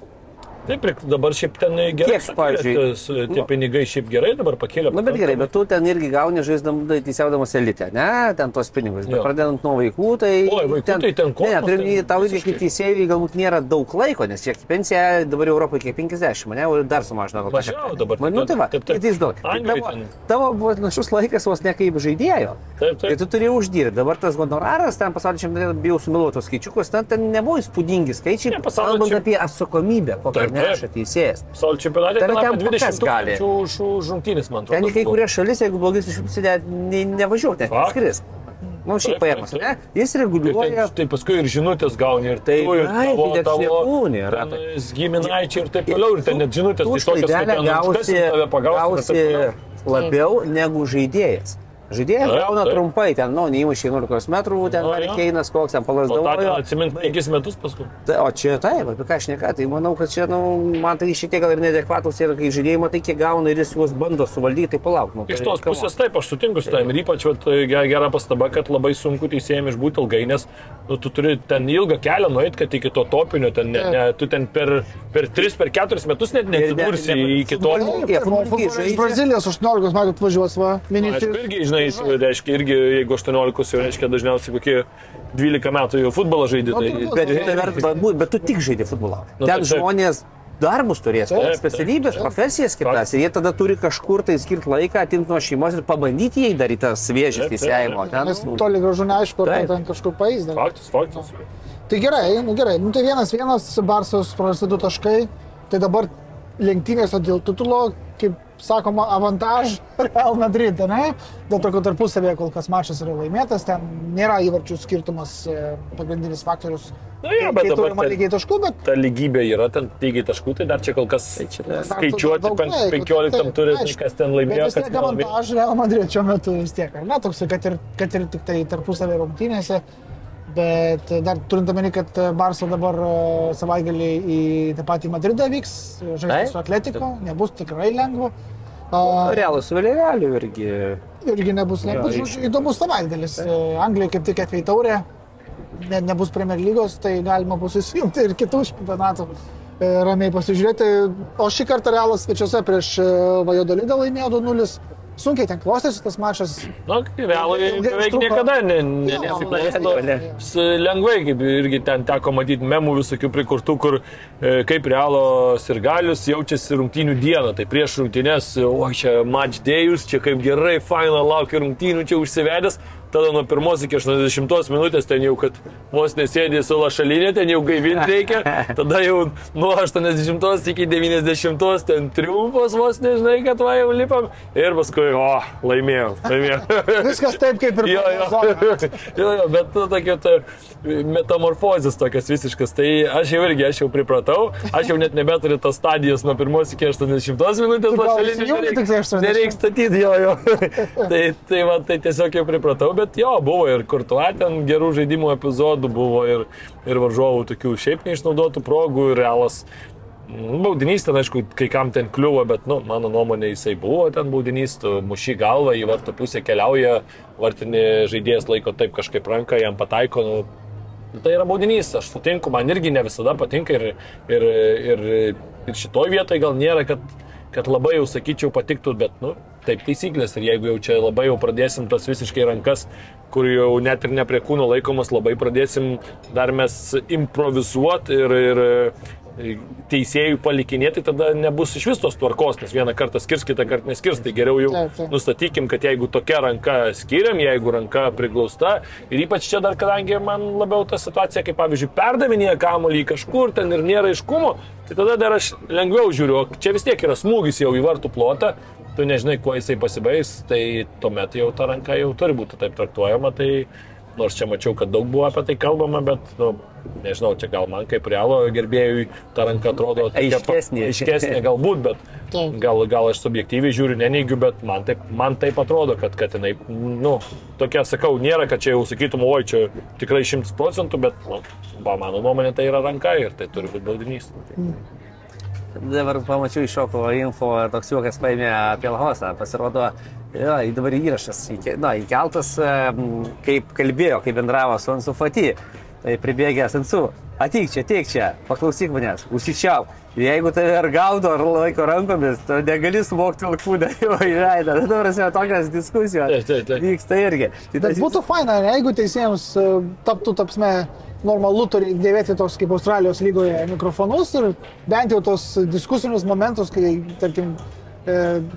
Taip, dabar šiaip ten gerai. Kiek, pavyzdžiui, tas, Tie pinigai šiaip gerai dabar pakėlė. Na, bet gerai, bet tu ten irgi gauni žaisdam, teisėdamas elitę, ne, ten tos pinigus. Bet pradedant nuo vaikų, tai... Oi, vaikų tai ten Ne, kosmosas, turiu ten tau irgi kaip teisėjai galbūt nėra daug laiko, nes kiek pensija dabar Europoje kiek 50, mane o dar sumažino. gal Mažiau kažkiek. dabar, Man, nu, tai va, taip, taip. tai daug. Tai Tavo, ten- tavo buvo našus laikas vos ne kaip žaidėjo. Taip, Tai taip. tu turi uždirbti. Dabar tas honoraras, ten pasaulio čempionate bijau sumiluoti tos skaičiukus, ten, ten nebuvo įspūdingi skaičiai, Ne, kalbant apie atsakomybę, taip. Neša teisėjas. Pasaulio čempionate Ten ten apie ten 20 kas gali? už, rungtynės, man atrodo. Ten į kai kurias šalis, jeigu blogai susidėt, ne, nevažiuok, Faktas. skris. Na, šiaip Taip, paėmus, ne? Jis Ir reguliuoja. tai, tai paskui ir žinutės gauni, ir Tai, ir tavo, tai tavo nėra, tai. giminaičiai ir taip toliau, ir ten net žinutės, tai tokios, kad ten gausi, gausi labiau negu žaidėjas. Žaidėjas gauna taip. trumpai, ten, nu, neįmušė 11 metrų, ten Nu, jo. Marikeinas koks, ten O tą ten palasdavojo. atsimint penkis metus paskui. Tai, o čia taip, apie ką aš neką, tai manau, kad čia, nu, man tai šiek tiek gal ir neadekvatus ir kai žaidėjai matai, kiek gauna ir jis juos bando suvaldyti, tai palauk. Nu, Iš tai, tos pusės taip, aš sutinku su tavim ir ypač vat, ge- gera pastaba, kad labai sunku teisėjams išbūti ilgai, nes nu, tu turi ten ilgą kelią nueiti, kad iki to topinio, ten, ne, ne, tu ten per, per 3-4 metus net neatsidursi ne- ne- iki to. Iš. Brazilijos 18 metų atvažiuos, va, minėti. irgi, žinai, reiškia, irgi, jeigu 18, jau reiškia dažniausiai kokie 12 metų jau futbolą žaidė. Nu, Tai, turbūt. Bet, žinai, verta, bet, bet tu tik žaidži futbolą. Nu, Ten taip, taip. žmonės darbus turės, Taip, taip. specialybės, profesijas kitas. Ir jie tada turi kažkur tai skirti laiką, atimti nuo šeimos ir pabandyti jai daryti tas viežės Taip, taip, teisėjimo. Ten, Nes nu, toli gražu neaišku, ar Taip. tai ten kažkur paėzdė. faktas, faktas. Tai gerai, nu gerai, nu tai vienas vienas, Barsos prarasti du taškai, tai dabar lenktynėse dėl titulo, kaip sakoma, avantaž Real Madrid, ne? Dėl to, kad tarpusavėje kol kas mačas yra laimėtas, ten nėra įvarčių skirtumas e, pagrindinis faktorius. Na, jo, bet dabar ten- lygiai taškų, bet Ta lygybė yra, ten lygiai taškų, tai dar čia kol kas čia- skaičiuoti, daug pen- laiko, 15 taip, turi, aišku. kas ten laimėjo, vis tiek avantaž Real Madrid šiuo metu vis tiek, ar ne? Toks, kad ir, kad ir tik tai tarpusavė rungtynėse. Bet dar turint omeny, kad Barso dabar e, savaitgalį į tą patį Madridą vyks, žaisti Taip. su Atletiko, nebus tikrai lengva. Realus su Vėliaveliu irgi. irgi nebus lengva. Įdomus savaitgalis. E, Anglijoje kaip tik atvei taurė, ne, nebus Premier lygos, tai galima bus įsijungti ir kitų čempionatų. e, Ramiai pasižiūrėti. O šį kartą Realas svečiuose prieš e, Vajodolidą laimėjo 2-0. Sunkiai ten klostėsi tas mačas. Na, realai beveik niekada ne, ne, Jo, nesiklosto. ne. S- Lengvai, kaip irgi ten teko matyti memų visokių prikurtų, kur e, kaip realo sirgalius jaučiasi rungtynių dieną. Tai prieš rungtynės, o čia match dėjus, čia kaip gerai, faina, laukia rungtynių, čia užsivedęs. Tada nuo pirmos iki 80 minutės ten jau, kad vos nesėdė su lašalinė, ten jau gaivinti reikia. Tada jau nuo 80 iki 90 ten triumfas vos nežinai, kad va jau lipam. Ir paskui, o, laimėjom, laimėjom. Viskas taip, kaip ir Jo, jo. jo, jo, bet tokia ta metamorfozės tokias visiškas. Tai aš jau irgi, aš jau pripratau, aš jau net nebeturiu tos stadijos nuo pirmos iki 80 minutės. Tu gal lašelinės įsijungi nereik- tik 80? Nereiks statyti, jo, jo. tai, tai, va, tai tiesiog jau pripratau, bet jo, buvo ir kurtuo ten gerų žaidimų epizodų, buvo ir, ir varžovų tokių šiaip neišnaudotų progų ir realas. Nu, Baudinys ten, aišku, kai kam ten kliuvo, bet, nu, mano nuomonė, jisai buvo ten baudinys, tu muši galvą, į vartų pusę keliauja, vartinį žaidėjas laiko taip kažkaip ranką, jam pataiko, nu, nu, tai yra baudinys, aš sutinku, man irgi ne visada patinka ir, ir, ir, ir šitoj vietoje gal nėra, kad, kad labai jau sakyčiau patiktų, bet, nu, taip taisyklės. Ir jeigu jau čia labai jau pradėsim tas visiškai rankas, kur jau net ir ne prie kūno laikomas, labai pradėsim dar mes improvizuoti ir, ir teisėjų palikinėti, tada nebus iš vis tos tvarkos, nes vieną kartą skirs, kitą kartą neskirs. Tai geriau jau Taip, taip. nustatykim, kad jeigu tokia ranka skiriam, jeigu ranka priglausta, ir ypač čia dar, kadangi man labiau ta situacija, kaip pavyzdžiui, perdavinėja kamuolį kažkur ten ir nėra aiškumo, tai tada dar aš lengviau žiūriu, čia vis tiek yra smūgis jau į vartų plotą, tu nežinai, kuo jisai pasibaigs, tai tuomet jau ta ranka jau turi būti taip traktuojama, tai nors čia mačiau, kad daug buvo apie tai kalbama, bet, nu, nežinau, čia gal man kaip realo gerbėjui ta ranka atrodo Aiškesnė. aiškesnė galbūt, bet gal, gal aš subjektyviai žiūriu, neneigiu, bet man taip, man taip atrodo, kad, kad jinai, nu, tokia, sakau, nėra, kad čia jau sakytum, oi, čia tikrai šimtas procentų, bet, nu, mano nuomonė tai yra ranka ir tai turi būti baudinys. Dabar pamačiau iš šoko info, toks juokas paėmė apie Lahosą. Pasirodo, jo, dabar įrašas na, įkeltas, kaip kalbėjo, kaip bendravo su Ansu Fati. Tai pribėgęs Ansu, ateik čia, ateik čia, paklausyk manęs, užsičiau. Jeigu tave ar gaudo, ar laiko rankomis, tu negali smogti alkūdę jo į veidą. Tai dabar esi tokios diskusijos. Taip, taip, taip. Vyksta irgi. Tai Bet tas- būtų faina, jeigu teisėjams taptų, tapsme, normalu turi dėvėti tos kaip Australijos lygoje mikrofonus ir bent jau tos diskusinius momentus, kai, tarkim,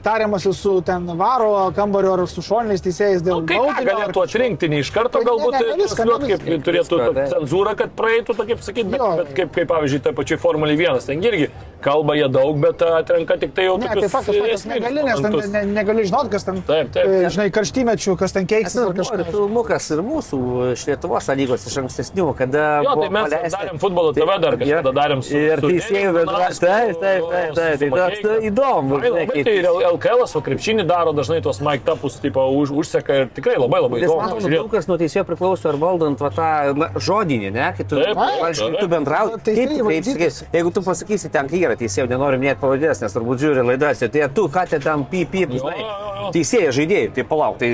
tariamasi su ten varo kambario ar su šoniniais teisėjais dėl Kaip ką baudinio ar galėtų atrinkti, ne iš karto Tai ne, galbūt ne, ne viską, transliuot, ne kaip viską. turėtų Viską, cenzūra, kad praeitų, to kaip sakyti, bet, Jo. bet kaip, kaip pavyzdžiui, ta pačia Formulė 1, ten irgi kalba jie daug, bet atrenka tik tai jau Ne, tai tokius faktas, faktas esminius negali, nes ten ne, negali žinot, kas ten, Taip, taip. e, žinai, karštymečių, kas ten keiksis ir kažkas. filmukas ir mūsų iš Lietuvos lygos iš ankstesnių, kada... Jo, tai mes paleista- darėm futbolo TV dar kažkada darėm su Ir teisėjų. Jonausku, Taip, taip, taip, taip. Tai įdomu. Kaip- tai ir LKL, o krepšinį daro dažnai tuos Mike Tapus, tipo, už, užseka ir tikrai labai labai įdomu. man atrodo, daug kas nuo teisėjo priklauso ar valdant va, tą na, žodinį, ne? Kai tu, Taip, taip. tu bendrauji, Teisėjai kaip tu kreipsi, valdytis. kai- jeigu tu pasakysi ten, kai yra teisėjų, nenori minėti pavadės, nes turbūt žiūri laidas, tai tu, ką te tam pip, pip, žinai, teisėjai, žaidėjai, tai palauk, tai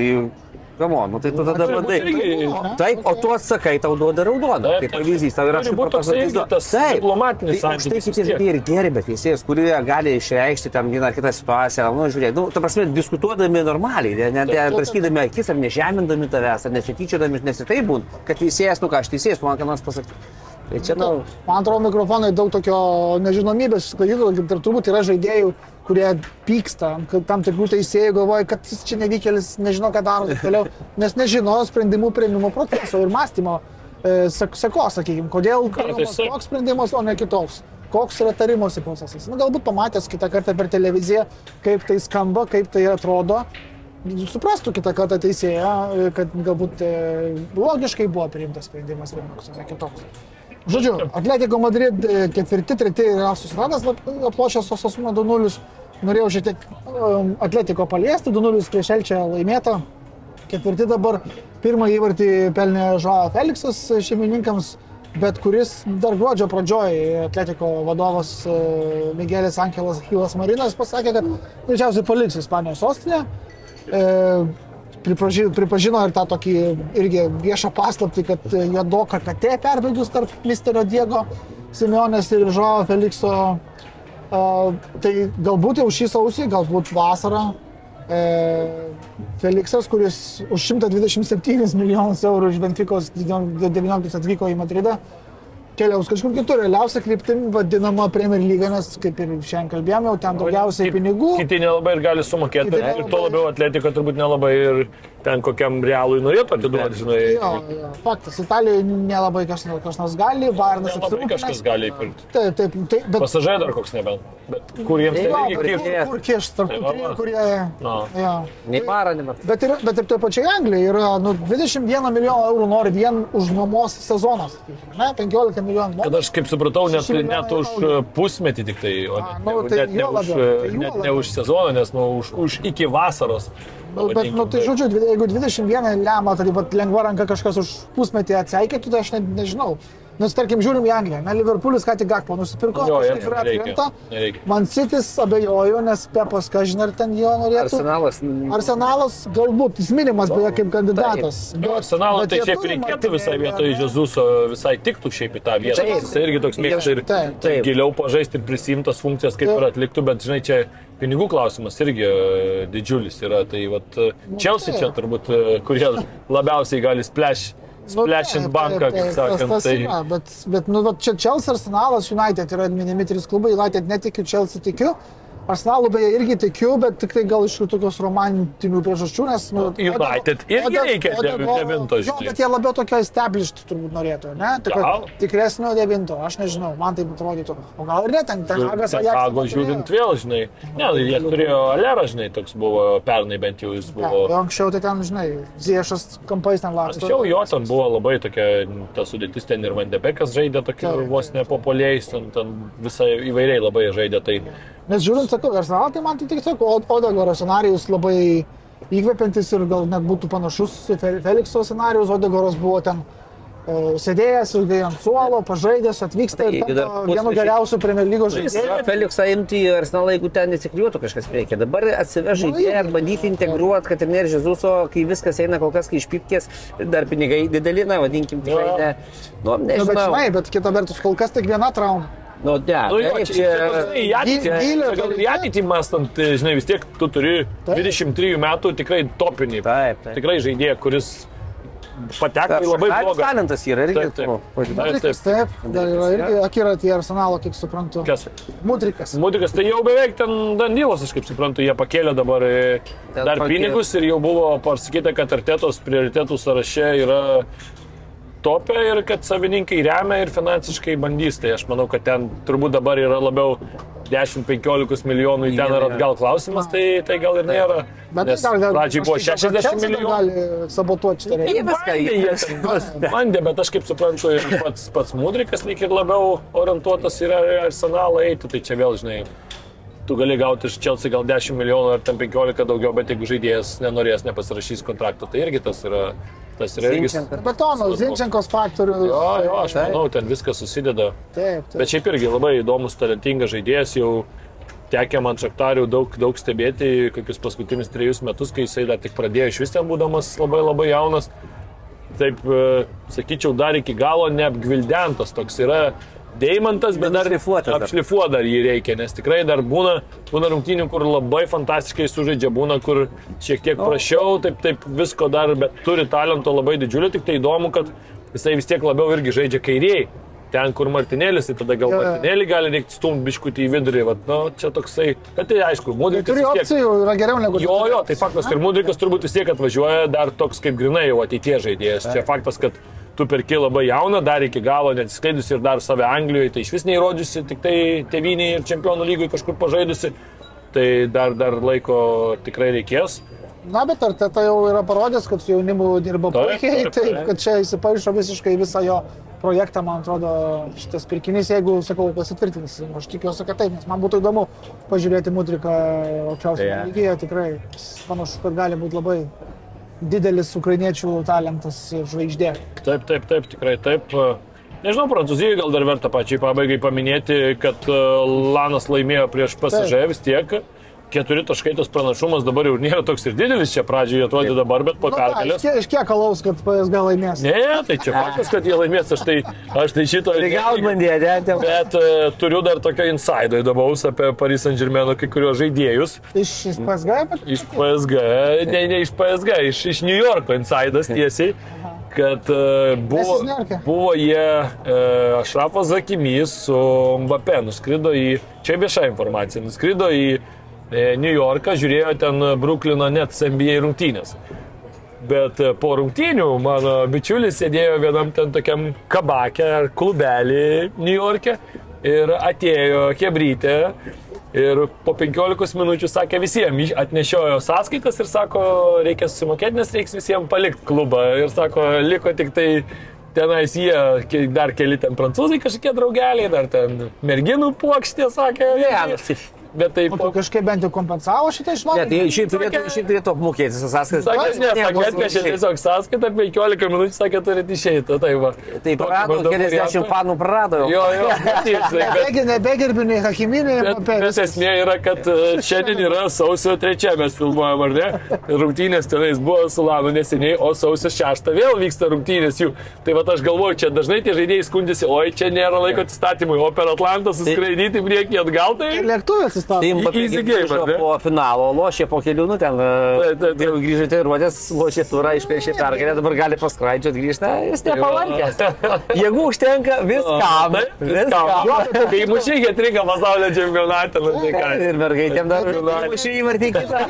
Kamo, nu tai tu tada bandai. Taip, o tu atsakai, tau duoda raudoną. Taip, Kaip taip. pavyzdys, tau yra Turi būt toksai irgi tas diplomatinis Tai Štai santykis vis tiek. ir geri, bet teisėjas, kurie gali išreikšti tam vieną ar kitą situaciją, nu, žiūrėk, nu, ta prasme, diskutuodami normaliai, ne, ne, ne draskydami akis ar nežemindami tavęs, ar nesityčiodami, nesitai būn, kad teisėjas, nu ką, aš teisėjas, man ką nors pasakyti. Tai čia, nu, Man atrodo, mikrofonai daug tokio nežinomybės ir turbūt yra žaidėjų, kurie pyksta, kad tam tikrų teisėjų galvoja, kad jis čia nevykėlis, nežino, ką daro, ir toliau, nes nežino sprendimų prieimimo proceso ir mąstymo e, sek- sekos, sakykime, kodėl priimamas toks sprendimas, o ne kitoks. Koks yra tarimosi procesas. Na, galbūt pamatęs kitą kartą per televiziją, kaip tai skamba, kaip tai atrodo, suprastų kitą kartą teisėją, kad galbūt e, logiškai buvo priimtas sprendimas vienoks, o ne kitoks. Žodžiu, Atletico Madrid e, ketvirti, treti yra susiradas aplošęs Osasuna 2-0. Norėjau šiek tiek um, Atletico paliesti, 2-0 prieš Elčią laimėta. Ketvirti dabar pirmą įvartį pelnė Žoa Feliksas šeimininkams, bet kuris dar gruodžio pradžioj Atletico vadovas e, Miguelis Angelas Hilas Marinas pasakė, kad greičiausiai paliks Ispanijos sostinę. E, pripaži, pripažino ir tą tokį irgi viešą paslapti, kad Jadoka katė perbėgus tarp Misterio Diego Simeonės ir Žoa Felikso. Uh, tai galbūt jau šį sausį, galbūt vasarą. E, Feliksas, kuris už 127 milijonus eurų iš Benficos 19 atvyko į Madridą, keliaus kažkur kitur. Realiausia kryptim vadinama Premier lyga, nes kaip ir šiandien kalbėjome, jau ten daugiausiai Kit- pinigų. Kiti nelabai ir gali sumokėti. Ir nelabai. tuo labiau atletiko turbūt nelabai ir ten kokiam realui norėtų atiduoti, žinai. Jo, jo, faktas, Italijoje nelabai kažkas kas nors gali, Varnas Nelabai kažkas gali įpirkti. Taip, taip, taip, bet Pasažai dar koks nebent. Bet kur jiems tai reikia jie- kiek? kur kiš, tarp tų Tai trijų, kurie... No. Nei marą. Bet ir, bet ir toje pačioje Anglijoje yra nu, 21 milijonų eurų nori vien už nuomos sezoną, sakykime, ne, 15 milijonų. Kad aš kaip supratau, net, net už eurų. uh, pusmetį tik tai, o A, nu, tai net, ne, už, uh, tai net ne už sezoną, nes nu, už, už iki vasaros. Nu, bet, nu, tai žodžiu, jeigu 21 lemia, tai lengva ranka kažkas už pusmetį atseikėtų, tai aš net nežinau. Nes tarkim, žiūrim į Angliją. Na, Liverpoolis ką tik Gakpo nusipirko, Jo, kažkaip jiem yra nereikia, atkrenta. Man Citis abejoju, nes Pepas, ką žinai, ar ten jo norėtų. Arsenalas. Arsenalas galbūt, jis minimas beje kaip kandidatas. Jo, Arsenalo bet tai šiaip reikėtų visai Martinelli, vietoj ar ne? Žezuso, visai tiktų šiaip į tą vietą. Taip. Jis irgi toks mėgsta ir Taip, taip. giliau pažaisti ir prisimtas funkcijas, kaip Taip. ir atliktų, bet žinai, čia pinigų klausimas irgi didžiulis yra. Tai vat Chelsea čia taip. turbūt, kurie labiausiai gali Nu, splashint taip, banką, kaip sakant. tas- tas Tai yra, Bet, bet nu, va, čia Chelsea, Arsenalas, United yra minimi trys klubai, United netikiu, Chelsea tikiu. Arsenalų beje irgi tikiu, bet tik tai gal iš tokios romantinių priežasčių, nes... Nu, United irgi reikia devinto, Jo, žinai. bet jie labiau tokio established turbūt norėtų, ne? Gal. tikresnio devinto, aš nežinau, man taip atrodytų. O gal ir ne, ten ten Hagas Chicago žiūrint vėl, žinai. Ne, tai jie turėjo Alerą, žinai, toks buvo pernai bent jau jis buvo. Ja, anksčiau tai ten, žinai, Ziešas kampais ten laksto. Anksčiau jo ten buvo labai tokia, ta sudėtis ten ir Vandebekas žaidė Taip. vos nepopuliais, ten, ten visai įvairiai labai žaidė. Tai Nes žiūrint, sakau, Arsenal, tai man tai tik sakau, Odegoro scenarijus labai įkvepiantis ir gal net būtų panašus į Fe- Felikso scenarijus. Odegoras buvo ten e, sėdėjęs ilgai ant suolo, pažaidęs, atvyksta ir pusmečiui- vienu geriausių Premier lygos žaidėjų. Feliksą imti į Arsenalą, jeigu ten nesikliuotų kažkas reikia. Dabar atsiveža Nu, idėją, irgi. bandyti integruoti, kad ir ne ir Žezuso, kai viskas eina kol kas, kai išpipkės, dar pinigai dideli, na, vadinkim, tikrai ne. Nu, Nu, bet nežinau. žinai, bet kita vertus, kol kas tik viena trauma. Nu, ne, Nu, jo, taip, čia, čia, toksai į ateitį, gylio čia gal ir į ateitį mąstant, tai, žinai, vis tiek tu turi Taip. 23 metų tikrai topinį. Taip, taip. Tikrai žaidėją, kuris pateko į labai blogą. talentas yra irgi. Taip, taip. nu, Taip, Mudrikas, taip, dar yra irgi akiratį Arsenalo, kiek suprantu. Kas? Mudrikas. Mudikas, tai jau beveik ten Dandylas, aš kaip suprantu, jie pakėlė dabar e, Ten dar pakėlė. pinigus ir jau buvo pasakyta, kad artėtos prioritėtų sąraše yra topė ir kad savininkai remia ir finansiškai bandys. Tai aš manau, kad ten turbūt dabar yra labiau 10-15 milijonų į ten ar atgal klausimas, tai, tai gal ir nėra. Bet tai gal dar pradžiai buvo kažkaip 60 Chelsea dar milijonų. gali sabotuoti šitą reikalą. viską jie ten bandė, bet aš kaip suprantu, ir pats, pats Mudrikas lyg ir labiau orientuotas yra į arsenalą eiti, tai čia vėl, žinai, tu gali gauti iš Chelsea gal 10 milijonų ar ten 15 daugiau, bet jeigu žaidėjas nenorės, nepasirašys kontrakto, tai irgi tas yra, tas yra irgi... Betono, Zinčenkos faktorius. Jo, jo, aš Taip. manau, ten viskas susideda. Taip, taip. Bet šiaip irgi labai įdomus, talentingas žaidėjas jau tekę man Šaktarių daug, daug stebėti, kokius paskutinius trejus metus, kai jisai dar tik pradėjo iš vis ten būdamas labai labai jaunas. Taip, e, sakyčiau, dar iki galo neapgvildentas toks yra deimantas, bet dar Apšlifuotas dar. jį reikia, nes tikrai dar būna, būna rungtynių, kur labai fantastiškai sužaidžia, būna, kur šiek tiek prašiau, taip, taip visko dar, bet turi talento labai didžiulį, tik tai įdomu, kad jisai vis tiek labiau irgi žaidžia kairiai. Ten, kur Martinėlis, tai tada gal jo. Martinėlį gali reikti stumti biškutį į vidurį. Vat, nu, čia toksai, bet tai aišku, Mudrikas Turi vis tiek. opcijų, yra geriau negu Jo, jo, tai faktas, ir Mudrikas turbūt vis tiek atvažiuoja dar toks kaip grinai jau ateitie žaidėjas. Čia faktas, kad tu perki labai jauną, dar iki galo neatsiskleidusi ir dar save Anglijoje, tai iš vis neįrodžiusi, tik tai teviniai ir čempionų lygoje kažkur pažaidusi. Tai dar, dar laiko tikrai reikės. Na, bet ar tai jau yra parodęs, kad su jaunimu dirba puikiai, taip, taip, kad čia įsipaišo visiškai visą jo projektą, man atrodo, šitas pirkinys, jeigu, sakau, pasitvirtins. Aš tikiuosi, kad taip, nes man būtų įdomu pažiūrėti Mudriką aukščiausiame Jo. lygyje, tikrai panašu, kad gali būti labai didelis ukrainiečių talentas ir žvaigždė. Taip, taip, taip, tikrai taip. Nežinau, Prancūzijoje gal dar verta pačiai pabaigai paminėti, kad e, Lanas laimėjo prieš PSG vis tiek. Keturi taškai tas pranašumas dabar jau nėra toks ir didelis, čia pradžioje atrodė dabar, bet po Nu, pergalės. iš kiek- iš kiek alaus, kad PSG laimės? Ne, tai čia faktas, kad jie laimės, aš tai, aš tai šito... Tai gal bandė, ne, ten. Bet e, turiu dar tokio insaido įdomaus apie Paris Saint Germain kai kuriuos žaidėjus. Iš, iš PSG? pat- Iš PSG, ne, ne iš PSG, iš, iš New Yorko insaidas tiesiai. Kad Nes buvo, buvo jie, e, Ašrafas Zakimys su Mbappé nuskrido į, čia vieša informacija, nuskrido į e, New Yorką, žiūrėjo ten Bruklino net NBA rungtynės. Bet e, po rungtynių mano bičiulis sėdėjo vienam ten tokiam kabake ar klubelį New York'e ir atėjo Hebrytė ir po 15 minučių sakė visiems, atnešiojo sąskaitas ir sako, reikia susimokėti, nes reiks visiems palikti klubą. Ir sako, liko tik tai tenais jie, dar keli ten prancūzai kažkokie draugeliai, dar ten merginų plokštė, sakė. Ne, Bet tai O po... tu kažkaip bent jau kompensavo šitą Ne, išmokį? tai šiaip turėtų, šiaip turėtų apmokėti visas sąskaitas. Sakė, ne, Ne, sakė, atnešė tiesiog sąskaitą, 15 minučių sakė, turite išeiti. Tai va. Tai prarado, keliasdešimt fanų prarado. Jo, jo, Nebegi, nebegerbiu nei Hakiminį, nei Mbappé. bet esmė yra, kad e, šiandien yra sausio 3 mes filmuojam, ar ne? Rungtynės tenais buvo su Lanu neseniai, o sausio 6 vėl vyksta rungtynės jų. Tai va aš galvoju, čia dažnai tie žaidėjai skundėsi, oi, čia nėra laiko atsistatymui, o per Atlantą suskraidyti priekį atgal, tai... Lėktuvė atsistato. Tai game, grįžo ne? po finalo, lošė po kelių, nu ten. Taip. Jau grįžo į ruodės, lošė turą, išpešė pergalę, dabar gali paskraidžioti, grįžta, jis nepavarkęs. Jėgų užtenka viskam. Viskam. Kai mušiai getrika pasaulio čempionatą, tai. Ir mergaitėm dar mušė įvartį kitą.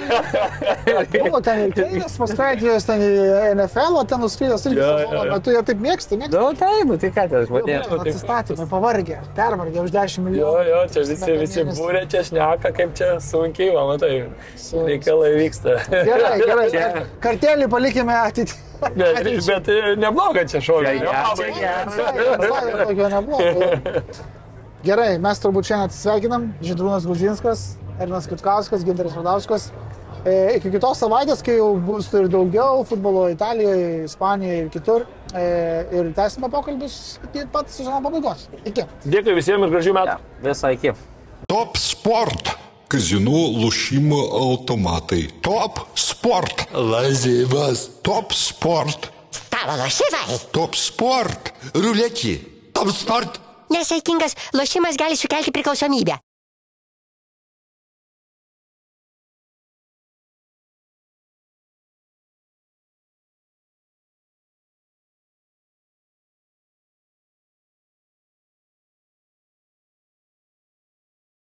Buvo ten ir Keinas paskraidėjęs ten NFL, o ten nuskridęs irgi Jo, jo, jo. metu, jie taip mėgsta, mėgsta. Nu, taip, nu, tai ką ten žmonės. Atsistatymai, pavargę, pervargę už 10 Jo, milijonų. jo, čia visi, visi būrė, čia šneka, kaip čia sunkiai, va, matai, reikalai vyksta. Gerai, gerai. Kartelį palikime ateitį. Bet, bet e, nebloga čia. Čia čia nebuvo. Gerai, mes turbūt šiandien atsisveikinam. Žydrūnas Gruzinskas, Ernas Kitkauskas, Ginteris Radauskas. E, iki kitos savaitės, kai jau bus ir daugiau futbolo Italijoje, Ispanijoje ir kitur. E, ir tęsime pokalbius iki pat sezono pabaigos. Iki. Dėkui visiems ir gražių metų. Visai iki. Top Sport kazinų lošimo automatai. Top Sport. Lazivas. Top Sport. Stalo lošimai. Top Sport. Ruletį. Top Sport. Nesaikingas lošimas gali sukelti priklausomybę.